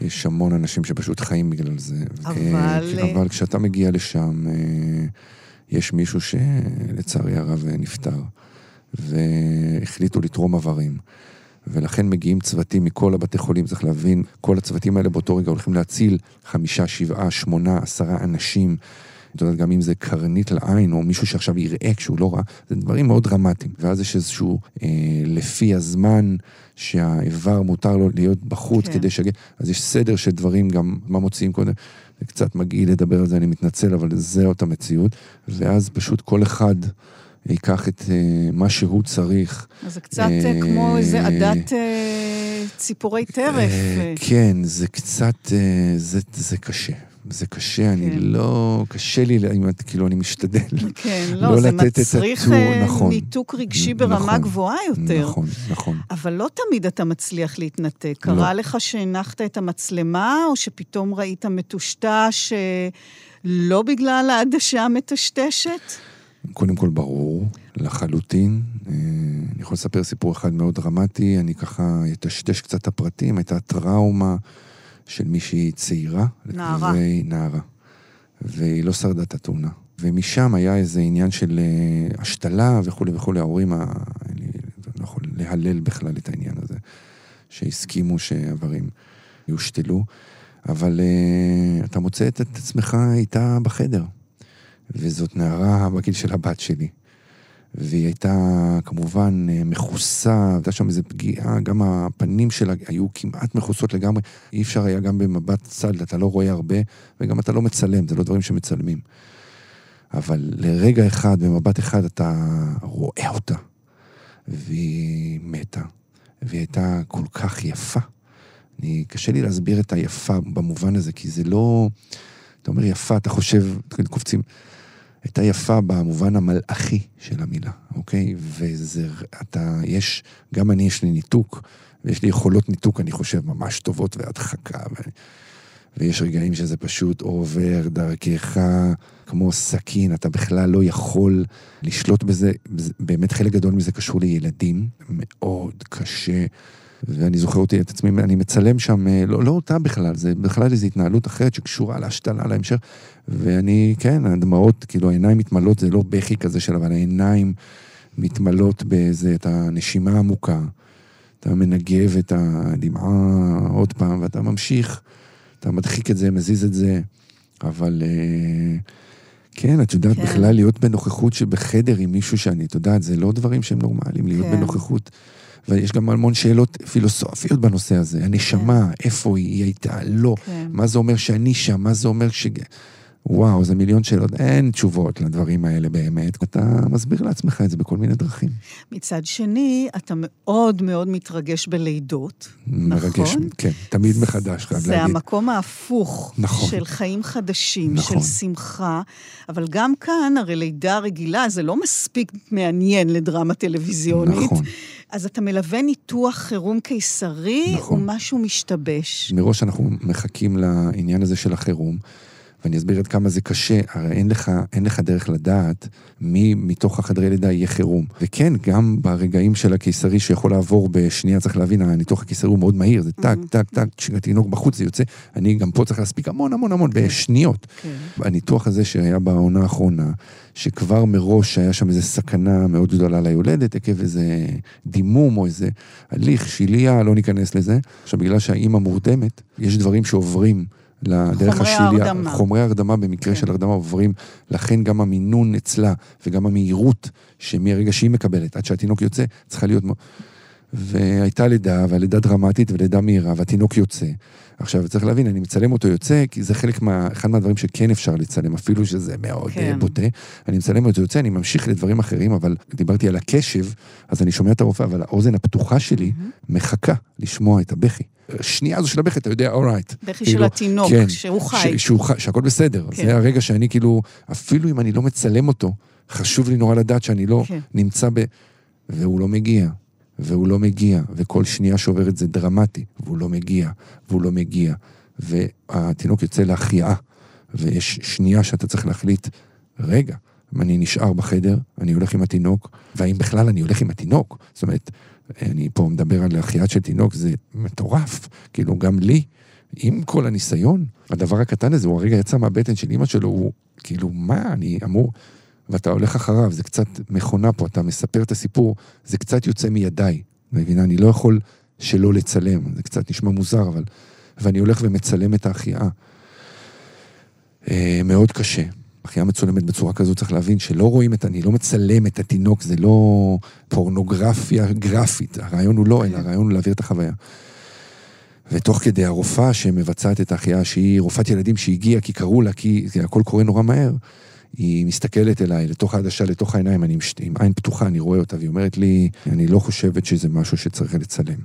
יש המון אנשים שפשוט חיים בגלל זה. אבל- אה, אבל כשאתה מגיע לשם, אה, יש מישהו שלצערי הרב אה, נפטר, והחליטו לתרום איברים. ולכן מגיעים צוותים מכל הבתי חולים, צריך להבין, כל הצוותים האלה באותו רגע הולכים להציל חמישה, שבעה, שמונה, עשרה אנשים. את יודעת, גם אם זה קרנית לעין, או מישהו שעכשיו יראה כשהוא לא ראה, זה דברים מאוד דרמטיים. ואז יש איזשהו, אה, לפי הזמן שהאיבר מותר לו להיות בחוץ כן. כדי שיגיע, אז יש סדר של דברים, גם מה מוציאים קודם. זה קצת מגעיל לדבר על זה, אני מתנצל, אבל זאת המציאות. ואז פשוט כל אחד ייקח את אה, מה שהוא צריך. אז זה קצת אה, כמו איזה עדת אה, ציפורי טרף. אה. כן, זה קצת, אה, זה, זה קשה. זה קשה, אני כן. לא... קשה לי, כאילו, אני משתדל. כן, לא לא, זה לתת את מצריך הטור, אה, נכון. ניתוק רגשי ברמה נכון, גבוהה יותר. נכון, נכון. אבל לא תמיד אתה מצליח להתנתק. לא. קרה לך שהנחת את המצלמה, או שפתאום ראית מטושטש אה, לא בגלל העדשה המטשטשת? קודם כל ברור, לחלוטין. אה, אני יכול לספר סיפור אחד מאוד דרמטי, אני ככה אטשטש קצת את הפרטים, הייתה טראומה של מישהי צעירה. נערה. נערה. והיא לא שרדה את התאונה. ומשם היה איזה עניין של אה, השתלה וכולי וכולי, ההורים, ה- אני לא יכול להלל בכלל את העניין הזה, שהסכימו שאיברים יושתלו, אבל אה, אתה מוצא את עצמך איתה בחדר. וזאת נערה בגיל של הבת שלי. והיא הייתה כמובן אה, מכוסה, הייתה שם איזו פגיעה, גם הפנים שלה היו כמעט מכוסות לגמרי. אי אפשר היה גם במבט צד, אתה לא רואה הרבה, וגם אתה לא מצלם, זה לא דברים שמצלמים. אבל לרגע אחד, במבט אחד, אתה רואה אותה, והיא מתה, והיא הייתה כל כך יפה. אני, קשה לי להסביר את היפה במובן הזה, כי זה לא... אתה אומר יפה, אתה חושב, קופצים. הייתה יפה במובן המלאכי של המילה, אוקיי? וזה, אתה, יש, גם אני יש לי ניתוק, ויש לי יכולות ניתוק, אני חושב, ממש טובות והדחקה, ו, ויש רגעים שזה פשוט עובר דרכך כמו סכין, אתה בכלל לא יכול לשלוט בזה, זה- באמת חלק גדול מזה קשור לילדים, מאוד קשה. ואני זוכר אותי את עצמי, אני מצלם שם, אה, לא, לא אותה בכלל, זה בכלל איזו התנהלות אחרת שקשורה להשתלה, להמשך. ואני, כן, הדמעות, כאילו העיניים מתמלאות, זה לא בכי כזה של, אבל העיניים מתמלאות באיזה, את הנשימה העמוקה. אתה מנגב את הדמעה עוד פעם, ואתה ממשיך, אתה מדחיק את זה, מזיז את זה, אבל... אה, כן, את יודעת, כן. כן. בכלל להיות בנוכחות שבחדר עם מישהו שאני, את יודעת, זה לא דברים שהם נורמליים, להיות כן. כן. בנוכחות. ויש גם המון שאלות פילוסופיות בנושא הזה. הנשמה, כן. איפה היא, היא הייתה, לא. כן. מה זה אומר שאני שם, מה זה אומר ש... וואו, זה מיליון שאלות, אין תשובות לדברים האלה באמת. אתה מסביר לעצמך את זה בכל מיני דרכים. מצד שני, אתה מאוד מאוד מתרגש בלידות. מרגש, נכון? כן, תמיד מחדש, חייב זה להגיד. המקום ההפוך נכון. של חיים חדשים, נכון. של שמחה, אבל גם כאן, הרי לידה רגילה זה לא מספיק מעניין לדרמה טלווזיונית. נכון. אז אתה מלווה ניתוח חירום קיסרי, נכון. ומשהו משתבש. מראש אנחנו מחכים לעניין הזה של החירום, ואני אסביר עד כמה זה קשה, הרי אין לך, אין לך דרך לדעת מי מתוך החדרי לידה יהיה חירום. וכן, גם ברגעים של הקיסרי שיכול לעבור בשנייה, צריך להבין, הניתוח הקיסרי הוא מאוד מהיר, זה טק, טק, טק, כשהתינוק בחוץ זה יוצא, אני גם פה צריך להספיק המון המון המון, בשניות. כן. הניתוח הזה שהיה בעונה האחרונה, שכבר מראש היה שם איזו סכנה מאוד גדולה ליולדת, עקב איזה דימום או איזה הליך, שיליה, לא ניכנס לזה. עכשיו, בגלל שהאימא מורדמת, יש דברים שעוברים לדרך חומרי. ההרדמה. חומרי ההרדמה במקרה כן. של הרדמה עוברים, לכן גם המינון אצלה, וגם המהירות שמהרגע שהיא מקבלת, עד שהתינוק יוצא, צריכה להיות... והייתה לידה, והלידה דרמטית ולידה מהירה, והתינוק יוצא. עכשיו, צריך להבין, אני מצלם אותו יוצא, כי זה חלק מה... אחד מהדברים שכן אפשר לצלם, אפילו שזה מאוד כן. כן. בוטה. אני מצלם אותו יוצא, אני ממשיך לדברים אחרים, אבל דיברתי על הקשב, אז אני שומע את הרופא, אבל האוזן הפתוחה שלי מחכה לשמוע את הבכי. שנייה הזו של הבכי, אתה יודע, אורייט. בכי של התינוק, שהוא חי. ש- שהוא חי, שהכל בסדר. כן. זה הרגע שאני כאילו, אפילו אם אני לא מצלם אותו, חשוב לי נורא לדעת שאני לא כן. נמצא ב... והוא לא מגיע, והוא לא מגיע, וכל שנייה שעוברת זה דרמטי, והוא לא מגיע, והוא לא מגיע, והתינוק יוצא להחייאה, ויש שנייה שאתה צריך להחליט, רגע, אם אני נשאר בחדר, אני הולך עם התינוק, והאם בכלל אני הולך עם התינוק? זאת אומרת, אני פה מדבר על החייאת של תינוק, זה מטורף, כאילו גם לי, עם כל הניסיון, הדבר הקטן הזה, הוא הרגע יצא מהבטן של אימא שלו, הוא כאילו, מה, אני אמור... ואתה הולך אחריו, זה קצת מכונה פה, אתה מספר את הסיפור, זה קצת יוצא מידיי, מבינה? אני לא יכול שלא לצלם, זה קצת נשמע מוזר, אבל... ואני הולך ומצלם את ההחייאה. אה, מאוד קשה. החייאה מצולמת בצורה כזו, צריך להבין שלא רואים את, אני לא מצלם את התינוק, זה לא פורנוגרפיה גרפית, הרעיון הוא לא, אלא הרעיון הוא להעביר את החוויה. ותוך כדי הרופאה שמבצעת את ההחייאה, שהיא רופאת ילדים שהגיעה כי קראו לה, כי הכל קורה נורא מהר, היא מסתכלת אליי, לתוך העדשה, לתוך העיניים, אני מש- עם עין פתוחה, אני רואה אותה, והיא אומרת לי, אני לא חושבת שזה משהו שצריך לצלם.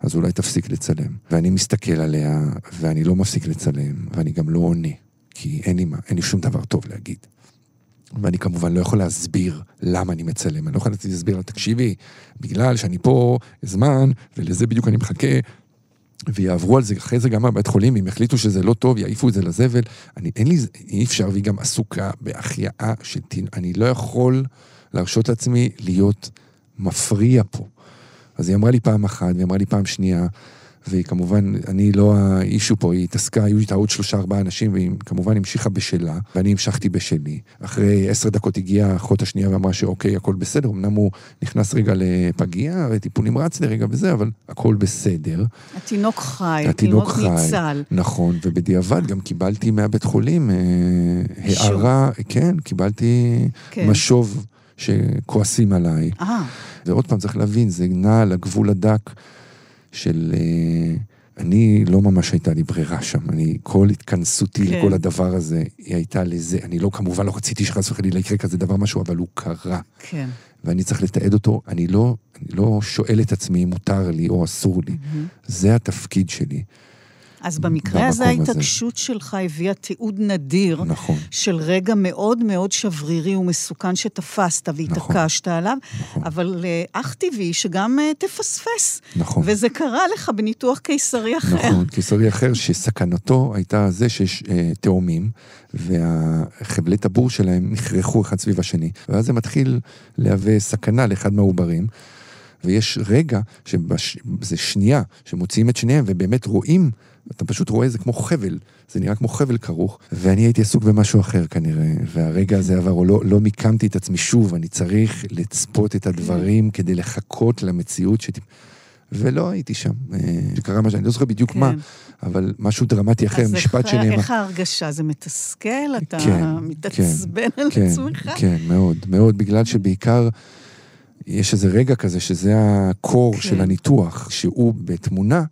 אז אולי תפסיק לצלם. ואני מסתכל עליה, ואני לא מפסיק לצלם, ואני גם לא עונה, כי אין לי מה, אין לי שום דבר טוב להגיד. ואני כמובן לא יכול להסביר למה אני מצלם, אני לא יכול להסביר לה, תקשיבי, בגלל שאני פה זמן, ולזה בדיוק אני מחכה, ויעברו על זה אחרי זה גם מהבית חולים, אם יחליטו שזה לא טוב, יעיפו את זה לזבל. אני, אין לי, אי אפשר, והיא גם עסוקה בהחייאה של טין. אני לא יכול להרשות לעצמי להיות מפריע פה. אז היא אמרה לי פעם אחת, והיא אמרה לי פעם שנייה, והיא כמובן, אני לא האישו פה, היא התעסקה, היו איתה עוד שלושה ארבעה אנשים, והיא כמובן המשיכה בשלה, ואני המשכתי בשלי. אחרי עשר דקות הגיעה האחות השנייה ואמרה שאוקיי, הכל בסדר, אמנם הוא נכנס רגע לפגייה וטיפול נמרץ לרגע וזה, אבל הכל בסדר. התינוק חי, התינוק חי. ניצל. נכון, ובדיעבד גם קיבלתי מהבית חולים אה. הערה, כן, קיבלתי כן. משוב שכועסים עליי. אה, ועוד פעם, צריך להבין, זה נע על הגבול הדק של... אה, אני, לא ממש הייתה לי ברירה שם. אני, כל התכנסותי כן. לכל הדבר הזה, היא הייתה לזה. אני לא, כמובן, לא רציתי שחס וחלילה יקרה כזה דבר משהו, אבל הוא קרה. כן. ואני צריך לתעד אותו. אני לא, אני לא שואל את עצמי אם מותר לי או אסור לי. זה התפקיד שלי. אז במקרה הזה. ההתעקשות שלך הביאה תיעוד נדיר נכון. של רגע מאוד מאוד שברירי ומסוכן שתפסת והתעקשת עליו, נכון. אבל אה, אך טבעי שגם אה, תפספס. נכון. וזה קרה לך בניתוח קיסרי אחר. נכון, קיסרי אחר, שסכנתו הייתה זה שיש אה, תאומים, והחבלי טבור שלהם נכרחו אחד סביב השני, ואז זה מתחיל להווה סכנה לאחד מהעוברים. ויש רגע, שזה שנייה, שמוציאים את שניהם ובאמת רואים, אתה פשוט רואה זה כמו חבל, זה נראה כמו חבל כרוך, ואני הייתי עסוק במשהו אחר כנראה, והרגע הזה עבר, או לא, לא מיקמתי את עצמי שוב, אני צריך לצפות את הדברים כדי לחכות למציאות שת... ולא הייתי שם. אה, שקרה משהו, אני לא זוכר בדיוק כן. מה, אבל משהו דרמטי אחר, אז משפט איך- שנאמר. איך ההרגשה? זה מתסכל? אתה כן, מתעצבן על כן, עצמך? כן, מאוד, מאוד, בגלל שבעיקר יש איזה רגע כזה שזה הקור כן. של הניתוח, שהוא בתמונה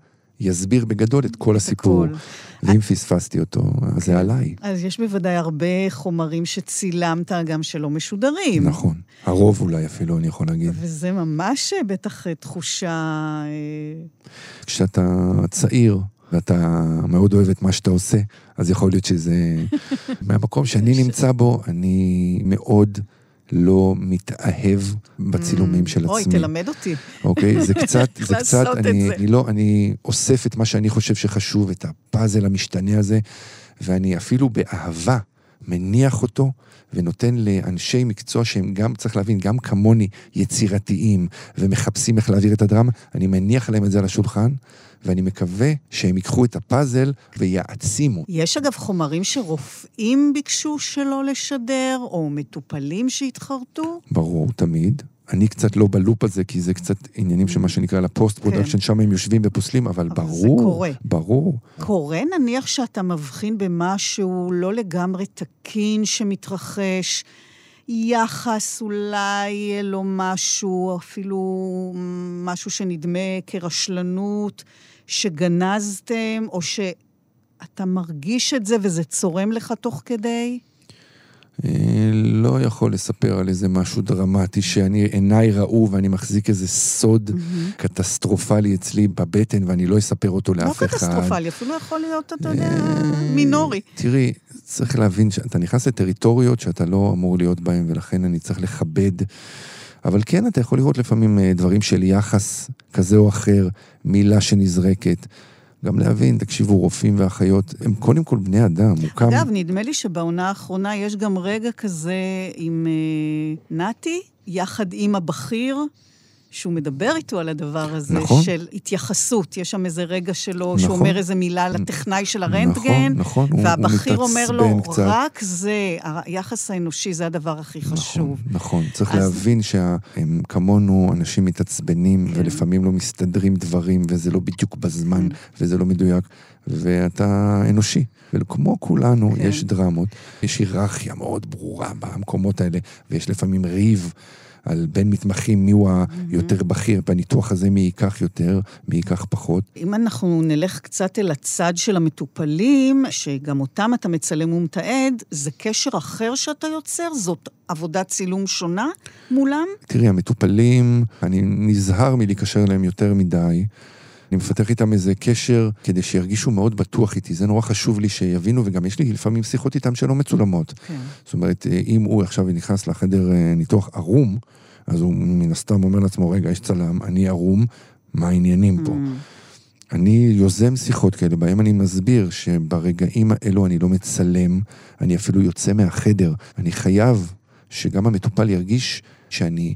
יסביר בגדול את כל הסיפור. הכל. ואם פספסתי אותו, אז זה עליי. אז יש בוודאי הרבה חומרים שצילמת גם שלא משודרים. נכון. הרוב אולי אפילו, אני יכול להגיד. וזה ממש אה, בטח אה, תחושה... אה, כשאתה צעיר ואתה מאוד אוהב את מה שאתה עושה, אז יכול להיות שזה... מהמקום שאני נמצא בו, אני מאוד לא מתאהב בצילומים של אוי, עצמי. תלמד אותי. אוקיי? זה קצת, זה קצת, אני. אני לא, אני אוסף את מה שאני חושב שחשוב, את הפאזל המשתנה הזה, ואני אפילו באהבה מניח אותו, ונותן לאנשי מקצוע שהם גם, צריך להבין, גם כמוני יצירתיים, ומחפשים איך להעביר את הדרמה, אני מניח להם את זה על השולחן, ואני מקווה שהם ייקחו את הפאזל ויעצימו. יש אגב חומרים שרופאים ביקשו שלא לשדר, או מטופלים שהתחרטו? ברור, תמיד. אני קצת לא ב loop הזה, כי זה קצת עניינים שמה שנקרא ל post production, שם הם יושבים ופוסלים, אבל, כן. אבל ברור, קורה. ברור. קורה נניח שאתה מבחין במשהו לא לגמרי תקין שמתרחש, יחס, אולי לו משהו, אפילו משהו שנדמה כרשלנות, שגנזתם, או שאתה מרגיש את זה וזה צורם לך תוך כדי? אה, לא יכול לספר על איזה משהו דרמטי שאני, עיניי ראו ואני מחזיק איזה סוד mm-hmm. קטסטרופלי אצלי בבטן ואני לא אספר אותו לא לאף אחד. לא קטסטרופלי, אפילו יכול להיות, אתה יודע, אה, מינורי. תראי, צריך להבין שאתה נכנס לטריטוריות שאתה לא אמור להיות בהן ולכן אני צריך לכבד. אבל כן, אתה יכול לראות לפעמים אה, דברים של יחס כזה או אחר, מילה שנזרקת. גם להבין, תקשיבו, רופאים ואחיות, הם קודם כל בני אדם, מוקם... אגב, נדמה לי שבעונה האחרונה יש גם רגע כזה עם אה, נתי, יחד עם הבכיר, שהוא מדבר איתו על הדבר הזה, נכון. של התייחסות. יש שם איזה רגע שלו, נכון. שהוא אומר איזה מילה לטכנאי של הרנטגן, נכון, נכון. והבכיר אומר לו, קצת. רק זה, היחס האנושי זה הדבר הכי נכון, חשוב. נכון, צריך אז... להבין שהם כמונו אנשים מתעצבנים, כן. ולפעמים לא מסתדרים דברים, וזה לא בדיוק בזמן, כן. וזה לא מדויק, ואתה אנושי. וכמו כולנו, כן. יש דרמות, יש היררכיה מאוד ברורה במקומות האלה, ויש לפעמים ריב. על בין מתמחים, מי הוא היותר בכיר בניתוח הזה, מי ייקח יותר, מי ייקח פחות. אם אנחנו נלך קצת אל הצד של המטופלים, שגם אותם אתה מצלם ומתעד, זה קשר אחר שאתה יוצר? זאת עבודת צילום שונה מולם? תראי, המטופלים, אני נזהר מלהיקשר אליהם יותר מדי. אני מפתח איתם איזה קשר כדי שירגישו מאוד בטוח איתי. זה נורא חשוב לי שיבינו, וגם יש לי לפעמים שיחות איתם שלא מצולמות. כן. זאת אומרת, אם הוא עכשיו נכנס לחדר אה, ניתוח ערום, אז הוא מן הסתם אומר לעצמו, רגע, יש צלם, אני ערום, מה העניינים פה? Mm. אני יוזם שיחות כאלה, בהם אני מסביר שברגעים האלו אני לא מצלם, אני אפילו יוצא מהחדר. אני חייב שגם המטופל ירגיש שאני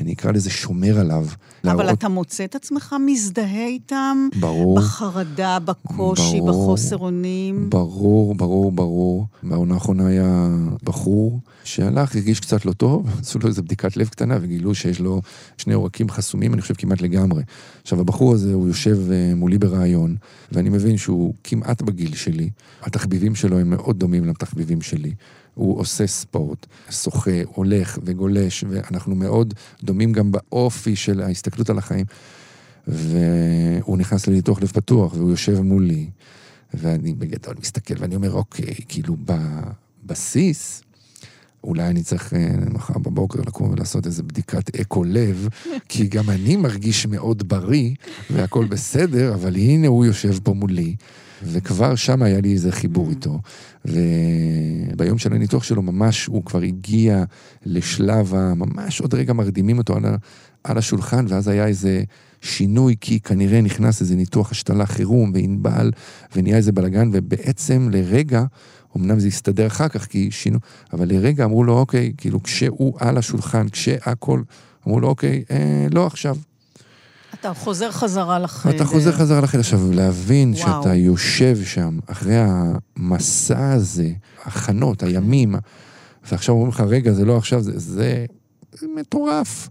אני אקרא לזה שומר עליו. אבל להראות... אתה מוצא את עצמך מזדהה איתם? ברור. בחרדה, בקושי, ברור, בחוסר אונים? ברור, ברור, ברור. בעונה האחרונה היה בחור שהלך, הרגיש קצת לא טוב, עשו לו איזו בדיקת לב קטנה וגילו שיש לו שני עורקים חסומים, אני חושב כמעט לגמרי. עכשיו, הבחור הזה, הוא יושב אה, מולי ברעיון, ואני מבין שהוא כמעט בגיל שלי. התחביבים שלו הם מאוד דומים לתחביבים שלי. הוא עושה ספורט, שוחה, הולך וגולש, ואנחנו מאוד דומים גם באופי של ההסתכלות על החיים. והוא נכנס לניתוח לב פתוח, והוא יושב מולי, ואני בגדול מסתכל ואני אומר, אוקיי, כאילו בבסיס, אולי אני צריך אה, מחר בבוקר לקום ולעשות איזה בדיקת אקו לב, כי גם אני מרגיש מאוד בריא, והכול בסדר, אבל הנה הוא יושב פה מולי. וכבר שם היה לי איזה חיבור mm. איתו. וביום של הניתוח שלו ממש הוא כבר הגיע לשלב הממש עוד רגע מרדימים אותו על, ה, על השולחן, ואז היה איזה שינוי, כי כנראה נכנס איזה ניתוח השתלה חירום וענבל, ונהיה איזה בלאגן, ובעצם לרגע, אמנם זה הסתדר אחר כך, כי שינו, אבל לרגע אמרו לו, אוקיי, כאילו כשהוא על השולחן, כשהכול, אמרו לו, אוקיי, אה, לא עכשיו, אתה חוזר חזרה לחדר. אתה חוזר חזרה לחדר. עכשיו, להבין וואו. שאתה יושב שם, אחרי המסע הזה, הכנות, הימים, ועכשיו אומרים לך, רגע, זה לא עכשיו, זה, זה, זה מטורף.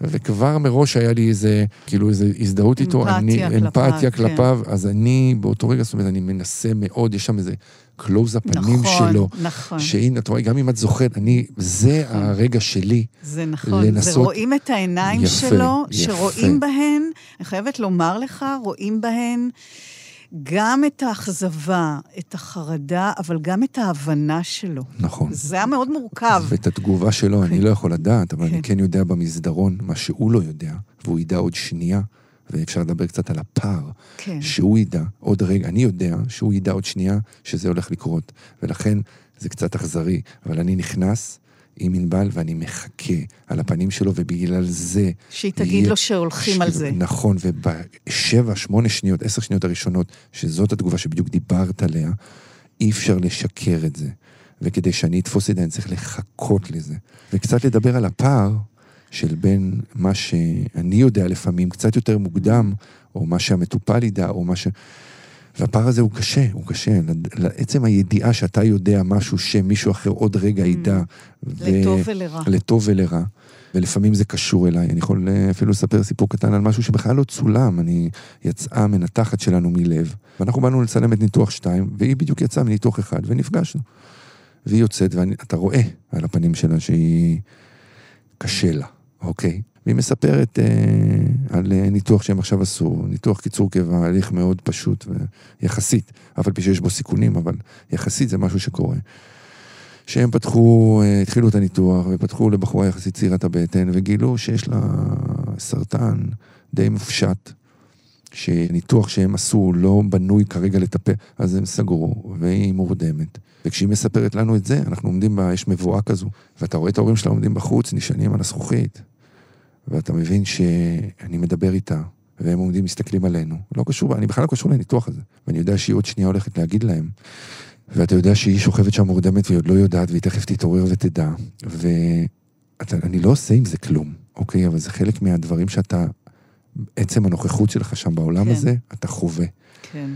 וכבר מראש היה לי איזה, כאילו איזו הזדהות איתו, אני, כלפיו, אמפתיה כן. כלפיו, אז אני באותו רגע, זאת אומרת, אני מנסה מאוד, יש שם איזה קלוז הפנים נכון, שלו. נכון, נכון. שהנה, את רואה, גם אם את זוכרת, אני, זה נכון. הרגע שלי. זה נכון, לנסות... זה רואים את העיניים יפה, שלו, יפה. שרואים בהן, אני חייבת לומר לך, רואים בהן גם את האכזבה, את החרדה, אבל גם את ההבנה שלו. נכון. זה היה מאוד מורכב. ואת התגובה שלו כן. אני לא יכול לדעת, אבל כן. אני כן יודע במסדרון מה שהוא לא יודע, והוא ידע עוד שנייה. ואפשר לדבר קצת על הפער. כן. שהוא ידע, עוד רגע, אני יודע שהוא ידע עוד שנייה שזה הולך לקרות. ולכן זה קצת אכזרי, אבל אני נכנס עם ענבל ואני מחכה על הפנים שלו, ובגלל זה... שהיא תגיד יהיה... לו שהולכים ש... על זה. נכון, ובשבע, שמונה שניות, עשר שניות הראשונות, שזאת התגובה שבדיוק דיברת עליה, אי אפשר לשקר את זה. וכדי שאני אתפוס את זה, אני צריך לחכות לזה. וקצת לדבר על הפער של בין מה שאני יודע לפעמים קצת יותר מוקדם, או מה שהמטופל ידע, או מה ש... והפער הזה הוא קשה, הוא קשה. לעצם הידיעה שאתה יודע משהו שמישהו אחר עוד רגע mm. ידע. לטוב ולרע. לטוב ולרע. ולפעמים זה קשור אליי. אני יכול אה, אפילו לספר סיפור קטן על משהו שבכלל לא צולם. אני יצאה מנתחת שלנו מלב, ואנחנו באנו לצלם את ניתוח 2, והיא בדיוק יצאה מניתוח 1, ונפגשנו. והיא יוצאת, ואתה רואה על הפנים שלה שהיא קשה לה, אוקיי? והיא מספרת אה, על אה, ניתוח שהם עכשיו עשו, ניתוח קיצור קיבה, הליך מאוד פשוט ויחסית, אף על פי שיש בו סיכונים, אבל יחסית זה משהו שקורה. שהם פתחו, אה, התחילו את הניתוח, ופתחו לבחורה יחסית צעירה את הבטן, וגילו שיש לה סרטן די מופשט, שניתוח שהם עשו לא בנוי כרגע לטפל, אז הם סגרו, והיא מורדמת. וכשהיא מספרת לנו את זה, אנחנו עומדים בה, יש מבואה כזו, ואתה רואה את ההורים שלה עומדים בחוץ, נשענים על הזכוכית, ואתה מבין שאני מדבר איתה, והם עומדים, מסתכלים עלינו. לא קשור, אני בכלל לא קשור לניתוח הזה. ואני יודע שהיא עוד שנייה הולכת להגיד להם. ואתה יודע שהיא שוכבת שם מורדמת והיא עוד לא יודעת, והיא תכף תתעורר ותדע. ואני לא עושה עם זה כלום, אוקיי? אבל זה חלק מהדברים שאתה, עצם הנוכחות שלך שם בעולם כן. הזה, אתה חווה. כן.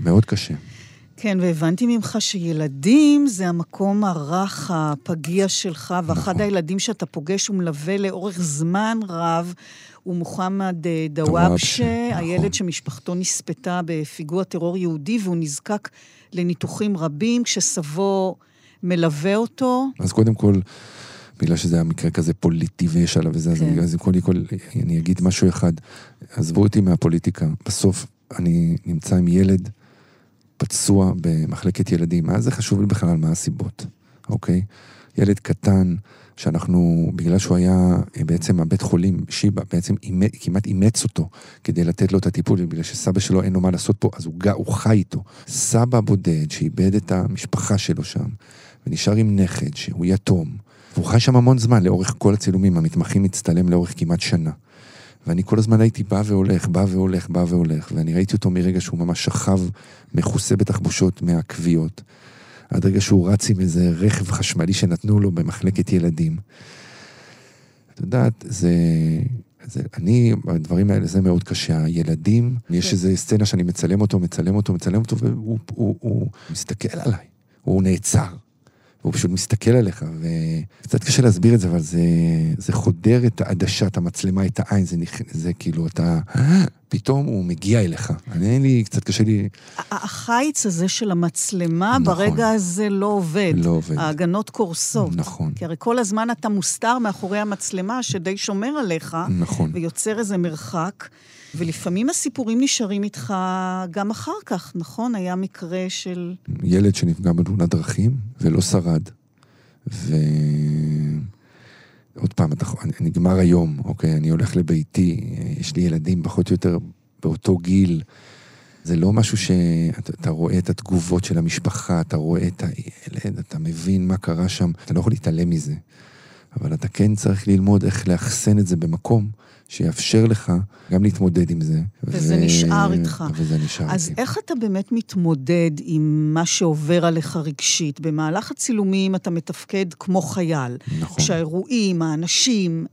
מאוד קשה. כן, והבנתי ממך שילדים זה המקום הרך, הפגיע שלך, ואחד נכון. הילדים שאתה פוגש ומלווה לאורך זמן רב הוא מוחמד אה, דוואבשה, נכון. הילד שמשפחתו נספתה בפיגוע טרור יהודי, והוא נזקק לניתוחים רבים, כשסבו מלווה אותו. אז קודם כל... בגלל שזה היה מקרה כזה פוליטי ויש עליו וזה, כן. אז קודם כל אני אגיד משהו אחד. עזבו אותי מהפוליטיקה. בסוף אני נמצא עם ילד פצוע במחלקת ילדים. מה זה חשוב לי בכלל מה הסיבות, אוקיי? ילד קטן, שאנחנו, בגלל שהוא היה אה, בעצם הבית חולים, שיבא, בעצם אימא, כמעט אימץ אותו כדי לתת לו את הטיפול, בגלל שסבא שלו אין לו מה לעשות פה, אז הוא, הוא חי איתו. סבא בודד שאיבד את המשפחה שלו שם, ונשאר עם נכד שהוא יתום, והוא חי שם המון זמן, לאורך כל הצילומים, המתמחים מצטלם לאורך כמעט שנה. ואני כל הזמן הייתי בא והולך, בא והולך, בא והולך, ואני ראיתי אותו מרגע שהוא ממש שכב מכוסה בתחבושות מהכוויות, עד רגע שהוא רץ עם איזה רכב חשמלי שנתנו לו במחלקת ילדים. את יודעת, זה... זה, אני, הדברים האלה, זה מאוד קשה. הילדים, יש כן. איזה סצנה שאני מצלם אותו, מצלם אותו, מצלם אותו, והוא הוא, הוא, הוא מסתכל עליי. הוא נעצר. והוא פשוט מסתכל עליך, וקצת קשה להסביר את זה, אבל זה, זה חודר את העדשה, את המצלמה, את העין, זה, זה כאילו, אתה... פתאום הוא מגיע אליך. אני, אין לי, קצת קשה לי... החיץ הזה של המצלמה, נכון, ברגע הזה לא עובד. לא עובד. ההגנות קורסות. נכון. כי הרי כל הזמן אתה מוסתר מאחורי המצלמה, שדי שומר עליך. נכון. ויוצר איזה מרחק. ולפעמים הסיפורים נשארים איתך גם אחר כך, נכון? היה מקרה של... ילד שנפגע בתאונת דרכים ולא שרד. ו... עוד פעם, אתה, נגמר היום, אוקיי, אני הולך לביתי, יש לי ילדים פחות או יותר באותו גיל. זה לא משהו שאתה רואה את התגובות של המשפחה, אתה רואה את הילד, אתה מבין מה קרה שם, אתה לא יכול להתעלם מזה. אבל אתה כן צריך ללמוד איך לאחסן את זה במקום שיאפשר לך גם להתמודד עם זה. וזה ו... נשאר איתך. וזה נשאר אז איתי. איך אתה באמת מתמודד עם מה שעובר עליך רגשית? במהלך הצילומים אתה מתפקד כמו חייל. נכון. כשהאירועים, האנשים,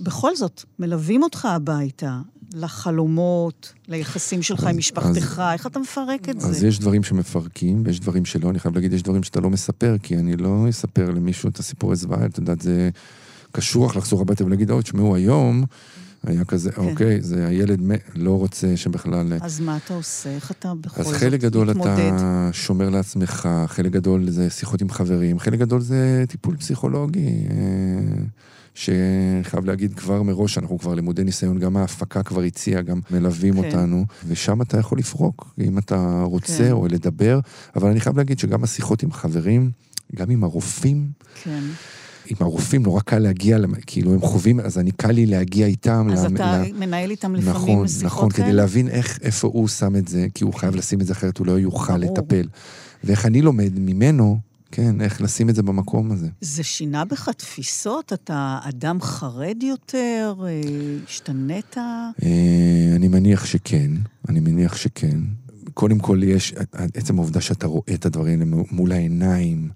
בכל זאת, מלווים אותך הביתה. לחלומות, ליחסים שלך אז, עם משפחתך, אז, איך אתה מפרק את אז זה? אז יש דברים שמפרקים, ויש דברים שלא. אני חייב להגיד, יש דברים שאתה לא מספר, כי אני לא אספר למישהו את הסיפורי זוועה, את יודעת, זה קשוח לחזור הביתה ולהגיד, אוי, תשמעו, היום היה כזה, כן. אוקיי, זה הילד לא רוצה שבכלל... אז מה אתה עושה? איך אתה בכל זאת מתמודד? אז חלק גדול מתמודד? אתה שומר לעצמך, חלק גדול זה שיחות עם חברים, חלק גדול זה טיפול פסיכולוגי. אה, שחייב להגיד כבר מראש, אנחנו כבר למודי ניסיון, גם ההפקה כבר הציעה, גם מלווים כן. אותנו, ושם אתה יכול לפרוק, אם אתה רוצה, כן. או לדבר, אבל אני חייב להגיד שגם השיחות עם חברים, גם עם הרופאים, כן. עם הרופאים נורא קל להגיע, כאילו הם חווים, אז אני קל לי להגיע איתם. אז לה, אתה לה... מנהל איתם לפעמים נכון, שיחות נכון, כדי להבין איך, איפה הוא שם את זה, כי הוא חייב לשים את זה אחרת, הוא לא יוכל ברור. לטפל. ואיך אני לומד ממנו, כן, איך לשים את זה במקום הזה. זה שינה בך תפיסות? אתה אדם חרד יותר? אה, השתנית? אה, אני מניח שכן, אני מניח שכן. קודם כל יש, עצם העובדה שאתה רואה את הדברים מול העיניים,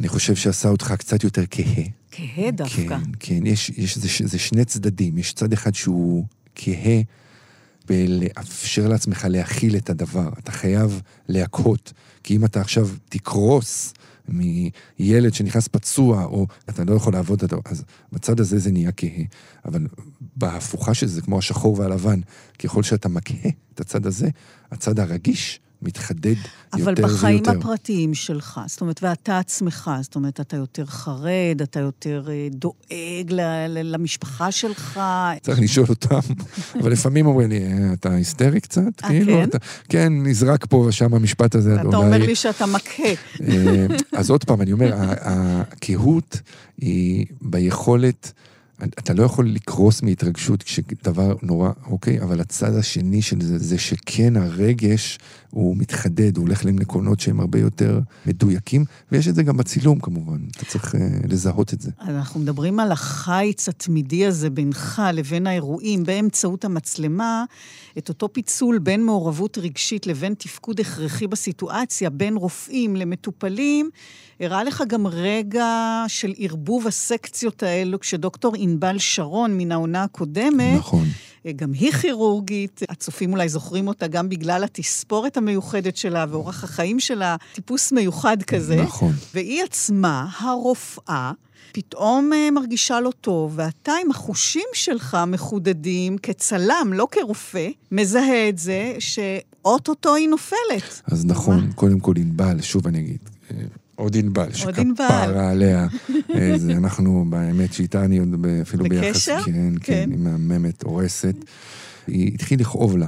אני חושב שעשה אותך קצת יותר כהה. כהה דווקא. כן, כן, יש, יש, זה, זה שני צדדים. יש צד אחד שהוא כהה בלאפשר לעצמך להכיל את הדבר. אתה חייב להכות, כי אם אתה עכשיו תקרוס מילד שנכנס פצוע, או אתה לא יכול לעבוד, אז בצד הזה זה נהיה כהה. אבל בהפוכה של זה, כמו השחור והלבן, ככל שאתה מכהה את הצד הזה, הצד הרגיש מתחדד יותר אבל ויותר. בחיים הפרטיים שלך, זאת אומרת, ואתה עצמך, זאת אומרת, אתה יותר חרד, אתה יותר אה, דואג ל- ל- למשפחה שלך. צריך לשאול אותם, אבל לפעמים אומרים לי, "אה, אתה היסטרי קצת? אה, כאילו, כן? אתה- כן, נזרק פה ושם המשפט הזה, אתה אולי... אומר לי שאתה מכה. אז עוד פעם, אני אומר, הקהות היא ביכולת, אתה לא יכול לקרוס מהתרגשות כשדבר נורא, אוקיי? אבל הצד השני של זה, זה שכן הרגש הוא מתחדד, הוא הולך לנקונות שהם הרבה יותר מדויקים, ויש את זה גם בצילום כמובן, אתה צריך אה, לזהות את זה. אנחנו מדברים על החיץ התמידי הזה בינך לבין האירועים באמצעות המצלמה, את אותו פיצול בין מעורבות רגשית לבין תפקוד הכרחי בסיטואציה, בין רופאים למטופלים, הראה לך גם רגע של ערבוב הסקציות האלו, כשדוקטור ענבל שרון מן העונה הקודמת, נכון. גם היא כירורגית, הצופים אולי זוכרים אותה גם בגלל התספורת המיוחדת שלה ואורח החיים שלה, טיפוס מיוחד כזה. נכון. והיא עצמה, הרופאה, פתאום אה, מרגישה לא טוב, ואתה עם החושים שלך מחודדים כצלם, לא כרופא, מזהה את זה שאו-טו-טו היא נופלת. אז נכון, קודם כל ענבל, שוב אני אגיד, אה, עוד ענבל. שכפרה עליה. אה, זה אנחנו, באמת, שאיתה אני עוד אפילו ביחס... בקשר? כן, כן. כן, היא מהממת, הורסת. היא התחיל לכאוב לה.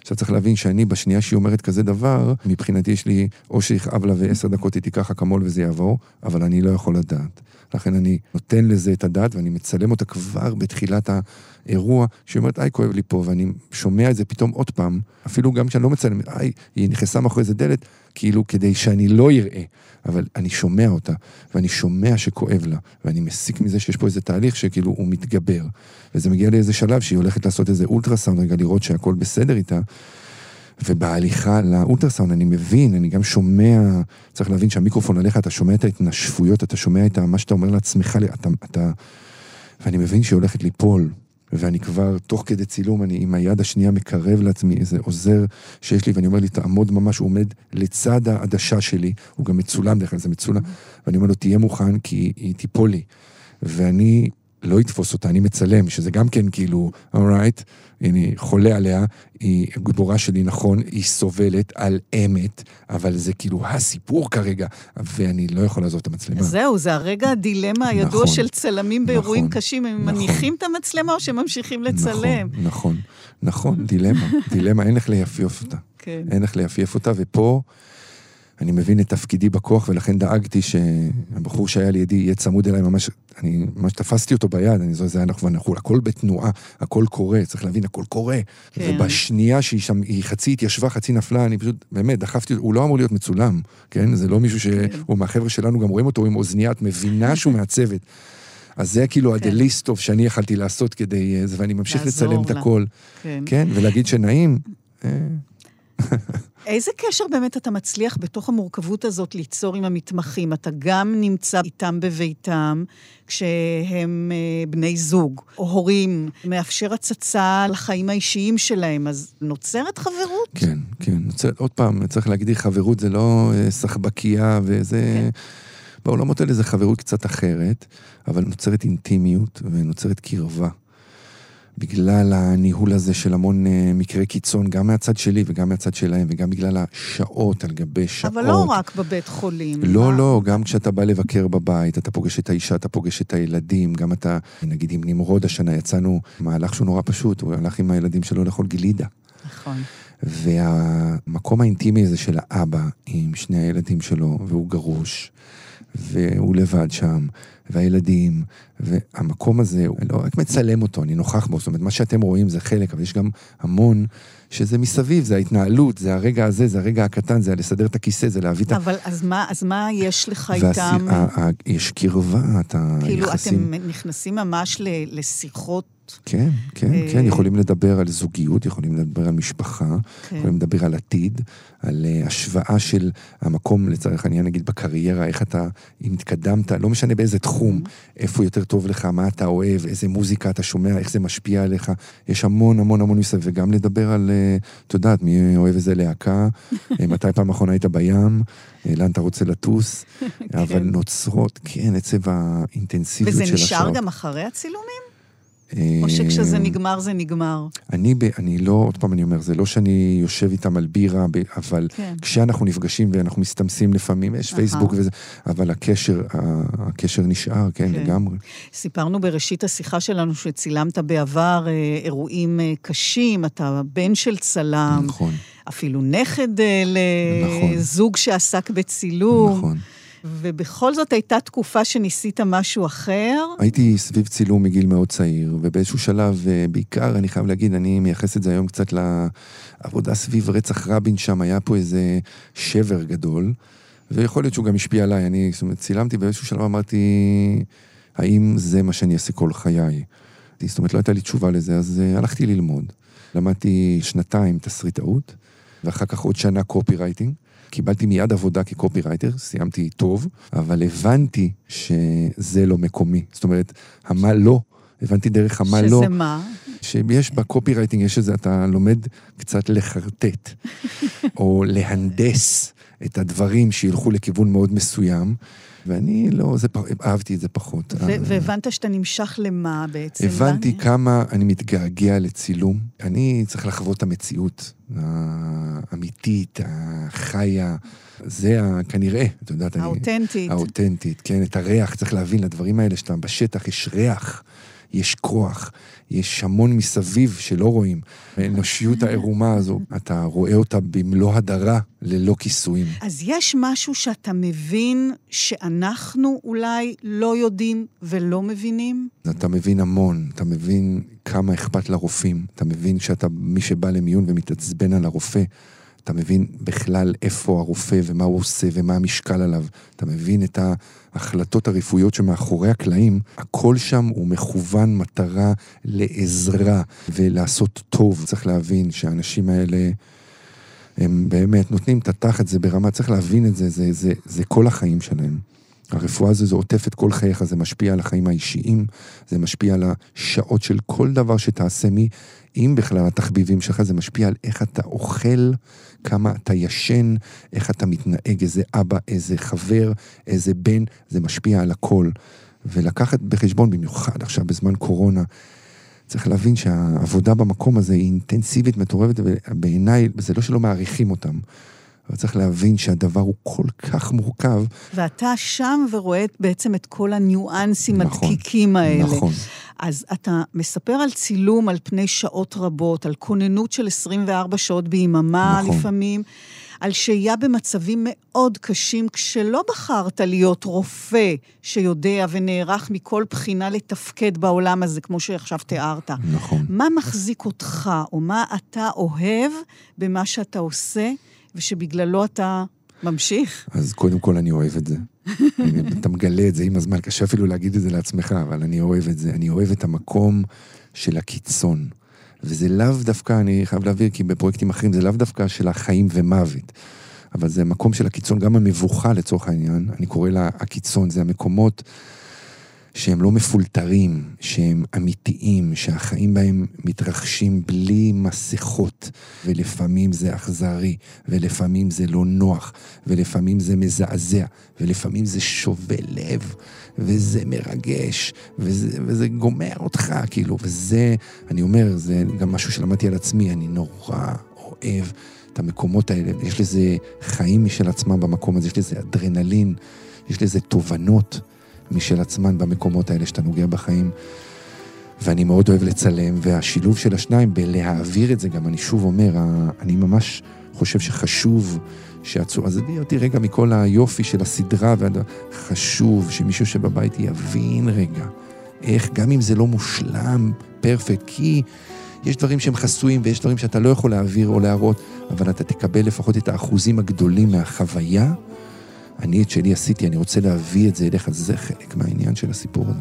עכשיו צריך להבין שאני, בשנייה שהיא אומרת כזה דבר, מבחינתי יש לי, או שיכאב לה ועשר דקות היא תיקח אקמול וזה יעבור, אבל אני לא יכול לדעת. לכן אני נותן לזה את הדעת ואני מצלם אותה כבר בתחילת האירוע, שהיא אומרת, איי, כואב לי פה, ואני שומע את זה פתאום עוד פעם, אפילו גם כשאני לא מצלם, איי, היא נכנסה מאחורי איזה דלת, כאילו כדי שאני לא אראה, אבל אני שומע אותה, ואני שומע שכואב לה, ואני מסיק מזה שיש פה איזה תהליך שכאילו הוא מתגבר. וזה מגיע לאיזה שלב שהיא הולכת לעשות איזה אולטרסאונד רגע לראות שהכל בסדר איתה. ובהליכה לאולטרסאונד אני מבין, אני גם שומע, צריך להבין שהמיקרופון עליך, אתה שומע את ההתנשפויות, אתה שומע את מה שאתה אומר לעצמך, אתה, אתה... ואני מבין שהיא הולכת ליפול, ואני כבר, תוך כדי צילום, אני עם היד השנייה מקרב לעצמי איזה עוזר שיש לי, ואני אומר לי, תעמוד ממש, הוא עומד לצד העדשה שלי, הוא גם מצולם, דרך אגב, זה מצולם, ואני אומר לו, תהיה מוכן, כי היא תיפול לי. ואני לא אתפוס אותה, אני מצלם, שזה גם כן כאילו, אורייט, הנה, חולה עליה, היא גיבורה שלי, נכון, היא סובלת על אמת, אבל זה כאילו הסיפור כרגע, ואני לא יכול לעזוב את המצלמה. זהו, זה הרגע הדילמה הידוע נכון, של צלמים באירועים נכון, קשים, הם נכון. מניחים את המצלמה או שממשיכים לצלם. נכון, נכון, נכון, דילמה, דילמה, אין איך ליפייף אותה. כן. אין איך ליפייף אותה, ופה אני מבין את תפקידי בכוח, ולכן דאגתי שהבחור שהיה לידי יהיה צמוד אליי ממש, אני ממש תפסתי אותו ביד, אני זוכר, זה היה אנחנו ואנחנו, הכל בתנועה, הכל קורה, צריך להבין, הכל קורה. כן. ובשנייה שהיא שם, היא חצי התיישבה, חצי נפלה, אני פשוט, באמת, דחפתי, הוא לא אמור להיות מצולם, כן? זה לא מישהו שהוא מהחבר'ה שלנו, גם רואים אותו עם אוזנייה, את מבינה שהוא מהצוות. אז זה כאילו כן. הדליסטוב שאני יכלתי לעשות כדי אה, זה, ואני ממשיך לצלם את לה. הכל. כן. כן, ולהגיד שנעים, אה, איזה קשר באמת אתה מצליח בתוך המורכבות הזאת ליצור עם המתמחים? אתה גם נמצא איתם בביתם כשהם אה, בני זוג, או הורים, מאפשר הצצה לחיים האישיים שלהם, אז נוצרת חברות? כן, כן. נוצר, עוד פעם, צריך להגדיר חברות, זה לא אה, סחבקייה וזה... כן. בעולמות האלה זה חברות קצת אחרת, אבל נוצרת אינטימיות ונוצרת קרבה. בגלל הניהול הזה של המון אה, מקרי קיצון, גם מהצד שלי וגם מהצד שלהם, וגם בגלל השעות על גבי שעות. אבל לא רק בבית חולים. לא, מה- לא, גם כשאתה בא לבקר בבית, אתה פוגש את האישה, אתה פוגש את הילדים, גם אתה, נגיד עם נמרוד השנה יצאנו מהלך שהוא נורא פשוט, הוא הלך עם הילדים שלו לאכול גלידה. נכון. והמקום האינטימי הזה של האבא עם שני הילדים שלו, והוא גרוש, והוא לבד שם, והילדים, והמקום הזה, הוא לא רק מצלם אותו, אני נוכח בו, זאת אומרת, מה שאתם רואים זה חלק, אבל יש גם המון שזה מסביב, זה ההתנהלות, זה הרגע הזה, זה הרגע הקטן, זה לסדר את הכיסא, זה להביא את ה... אבל אז מה, אז מה יש לך איתם? יש קרבה, אתה... כאילו, יחסים- אתם נכנסים ממש ל- כן, כן, אה, כן, יכולים לדבר על זוגיות, יכולים לדבר על משפחה, כן. יכולים לדבר על עתיד, על אה, השוואה של המקום, לצורך העניין, נגיד בקריירה, איך אתה, אם התקדמת, לא משנה באיזה תחום, איפה יותר טוב לך, מה אתה אוהב, איזה מוזיקה אתה שומע, איך זה משפיע עליך. יש המון המון המון מסביב, וגם לדבר על, אה, את יודעת, מי אוהב איזה להקה, מתי פעם אחרונה היית בים, לאן אתה רוצה לטוס, אבל נוצרות, כן, עצב האינטנסיביות וזה של נשאר השעות. גם אחרי הצילומים? או שכשזה אה, נגמר, זה נגמר. אני, ב, אני לא, עוד פעם אני אומר, זה לא שאני יושב איתם על בירה, ב, אבל כן. כשאנחנו נפגשים ואנחנו מסתמסים לפעמים, יש. פייסבוק וזה, אבל הקשר, הקשר נשאר, כן, כן. לגמרי. סיפרנו בראשית השיחה שלנו שצילמת בעבר אה, אירועים אה, קשים, אתה בן של צלם, נכון, אפילו נכד נכון. לזוג שעסק בצילום. נכון. ובכל זאת הייתה תקופה שניסית משהו אחר. הייתי סביב צילום מגיל מאוד צעיר, ובאיזשהו שלב, אה, בעיקר, אני חייב להגיד, אני מייחס את זה היום קצת לעבודה סביב רצח רבין שם, היה פה איזה שבר גדול, ויכול להיות שהוא גם השפיע עליי. אני, זאת אומרת, צילמתי באיזשהו שלב, אמרתי, האם זה מה שאני אעשה כל חיי? זאת אומרת, לא הייתה לי תשובה לזה, אז אה, הלכתי ללמוד. למדתי שנתיים תסריטאות, ואחר כך עוד שנה copywriting. קיבלתי מיד עבודה כקופירייטר, סיימתי טוב, אבל הבנתי שזה לא מקומי. זאת אומרת, המה לא, הבנתי דרך המה לא, שזה מה? שיש בקופירייטינג, יש איזה, אתה לומד קצת לחרטט, או להנדס את הדברים שילכו לכיוון מאוד מסוים, ואני לא, זה, אהבתי את זה פחות. ו- והבנת שאתה נמשך למה בעצם? הבנתי מה? כמה אני מתגעגע לצילום. אני צריך לחוות את המציאות האמיתית, החיה. זה כנראה, את יודעת, אני... האותנטית. האותנטית, כן, את הריח, צריך להבין, לדברים האלה שאתה בשטח, יש ריח, יש כוח, יש המון מסביב שלא רואים. האנושיות העירומה הזו, אתה רואה אותה במלוא הדרה, ללא כיסויים. אז יש משהו שאתה מבין שאנחנו אולי לא יודעים ולא מבינים? אתה מבין המון, אתה מבין כמה אכפת לרופאים, אתה מבין שאתה, מי שבא למיון ומתעצבן על הרופא, אתה מבין בכלל איפה הרופא ומה הוא עושה ומה המשקל עליו. אתה מבין את ההחלטות הרפואיות שמאחורי הקלעים, הכל שם הוא מכוון מטרה לעזרה ולעשות טוב. צריך להבין שהאנשים האלה... הם באמת נותנים את התחת, זה ברמה, צריך להבין את זה, זה, זה, זה כל החיים שלהם. הרפואה הזו, זה עוטף את כל חייך, זה משפיע על החיים האישיים, זה משפיע על השעות של כל דבר שתעשה מי, אם בכלל התחביבים שלך, זה משפיע על איך אתה אוכל, כמה אתה ישן, איך אתה מתנהג, איזה אבא, איזה חבר, איזה בן, זה משפיע על הכל. ולקחת בחשבון, במיוחד עכשיו בזמן קורונה, צריך להבין שהעבודה במקום הזה היא אינטנסיבית, מטורפת, ובעיניי, זה לא שלא מעריכים אותם, אבל צריך להבין שהדבר הוא כל כך מורכב. ואתה שם ורואה בעצם את כל הניואנסים נכון, הדקיקים האלה. נכון. אז אתה מספר על צילום על פני שעות רבות, על כוננות של 24 שעות ביממה נכון. לפעמים, על שהייה במצבים מאוד קשים, כשלא בחרת להיות רופא שיודע ונערך מכל בחינה לתפקד בעולם הזה, כמו שעכשיו תיארת. נכון. מה מחזיק אותך, או מה אתה אוהב במה שאתה עושה, ושבגללו אתה ממשיך? אז קודם כל אני אוהב את זה. אתה מגלה את זה עם הזמן, קשה אפילו להגיד את זה לעצמך, אבל אני אוהב את זה. אני אוהב את המקום של הקיצון. וזה לאו דווקא, אני חייב להבהיר, כי בפרויקטים אחרים זה לאו דווקא של החיים ומוות. אבל זה מקום של הקיצון, גם המבוכה לצורך העניין, אני קורא לה הקיצון, זה המקומות שהם לא מפולטרים, שהם אמיתיים, שהחיים בהם מתרחשים בלי מסכות, ולפעמים זה אכזרי, ולפעמים זה לא נוח, ולפעמים זה מזעזע, ולפעמים זה שובה לב, וזה מרגש, וזה, וזה גומר אותך, כאילו, וזה, אני אומר, זה גם משהו שלמדתי על עצמי, אני נורא אוהב את המקומות האלה, יש לזה חיים משל עצמם במקום הזה, יש לזה אדרנלין, יש לזה תובנות. משל עצמן במקומות האלה שאתה נוגע בחיים. ואני מאוד אוהב לצלם, והשילוב של השניים בלהעביר את זה גם, אני שוב אומר, אני ממש חושב שחשוב שעצור, עזבי אותי רגע מכל היופי של הסדרה, והד... חשוב שמישהו שבבית יבין רגע איך, גם אם זה לא מושלם, פרפקט, כי יש דברים שהם חסויים ויש דברים שאתה לא יכול להעביר או להראות, אבל אתה תקבל לפחות את האחוזים הגדולים מהחוויה. אני את שלי עשיתי, אני רוצה להביא את זה אליך, זה חלק מהעניין של הסיפור הזה.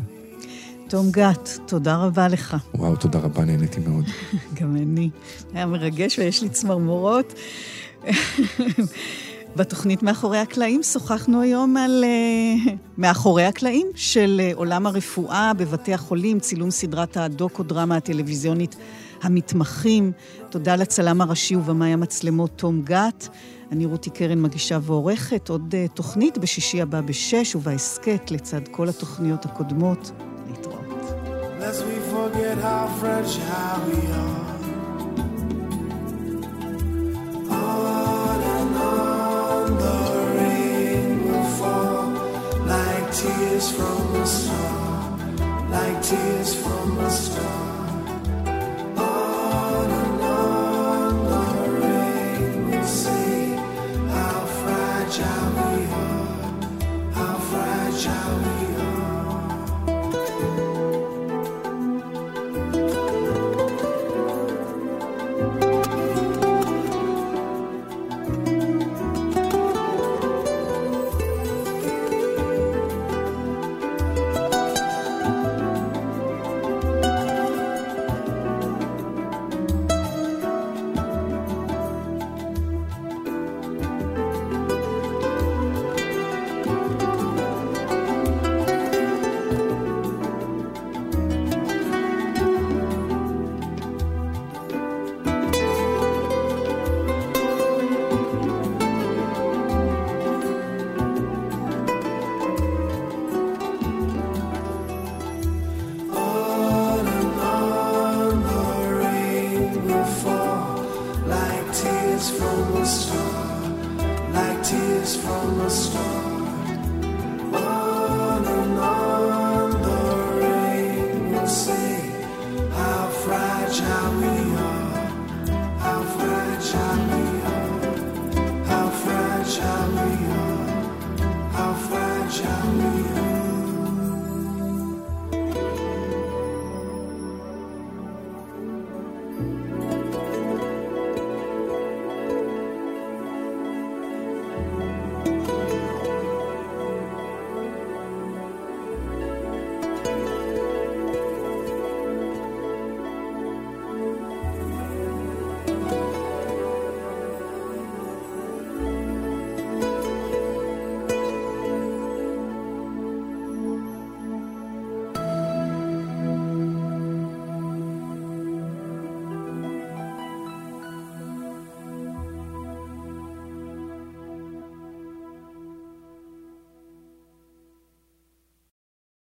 תום גת, תודה רבה לך. וואו, תודה רבה, נהניתי מאוד. גם אני. היה מרגש ויש לי צמרמורות. בתוכנית מאחורי הקלעים שוחחנו היום על uh, מאחורי הקלעים של uh, עולם הרפואה בבתי החולים, צילום סדרת הדוקו-דרמה הטלוויזיונית המתמחים. תודה לצלם הראשי ובמאי המצלמות תום גת. אני רותי קרן מגישה ועורכת עוד uh, תוכנית בשישי הבא בשש ובהסכת לצד כל התוכניות הקודמות. להתראות. tears from a star, like tears from a star. Fragile we are, how fragile we are.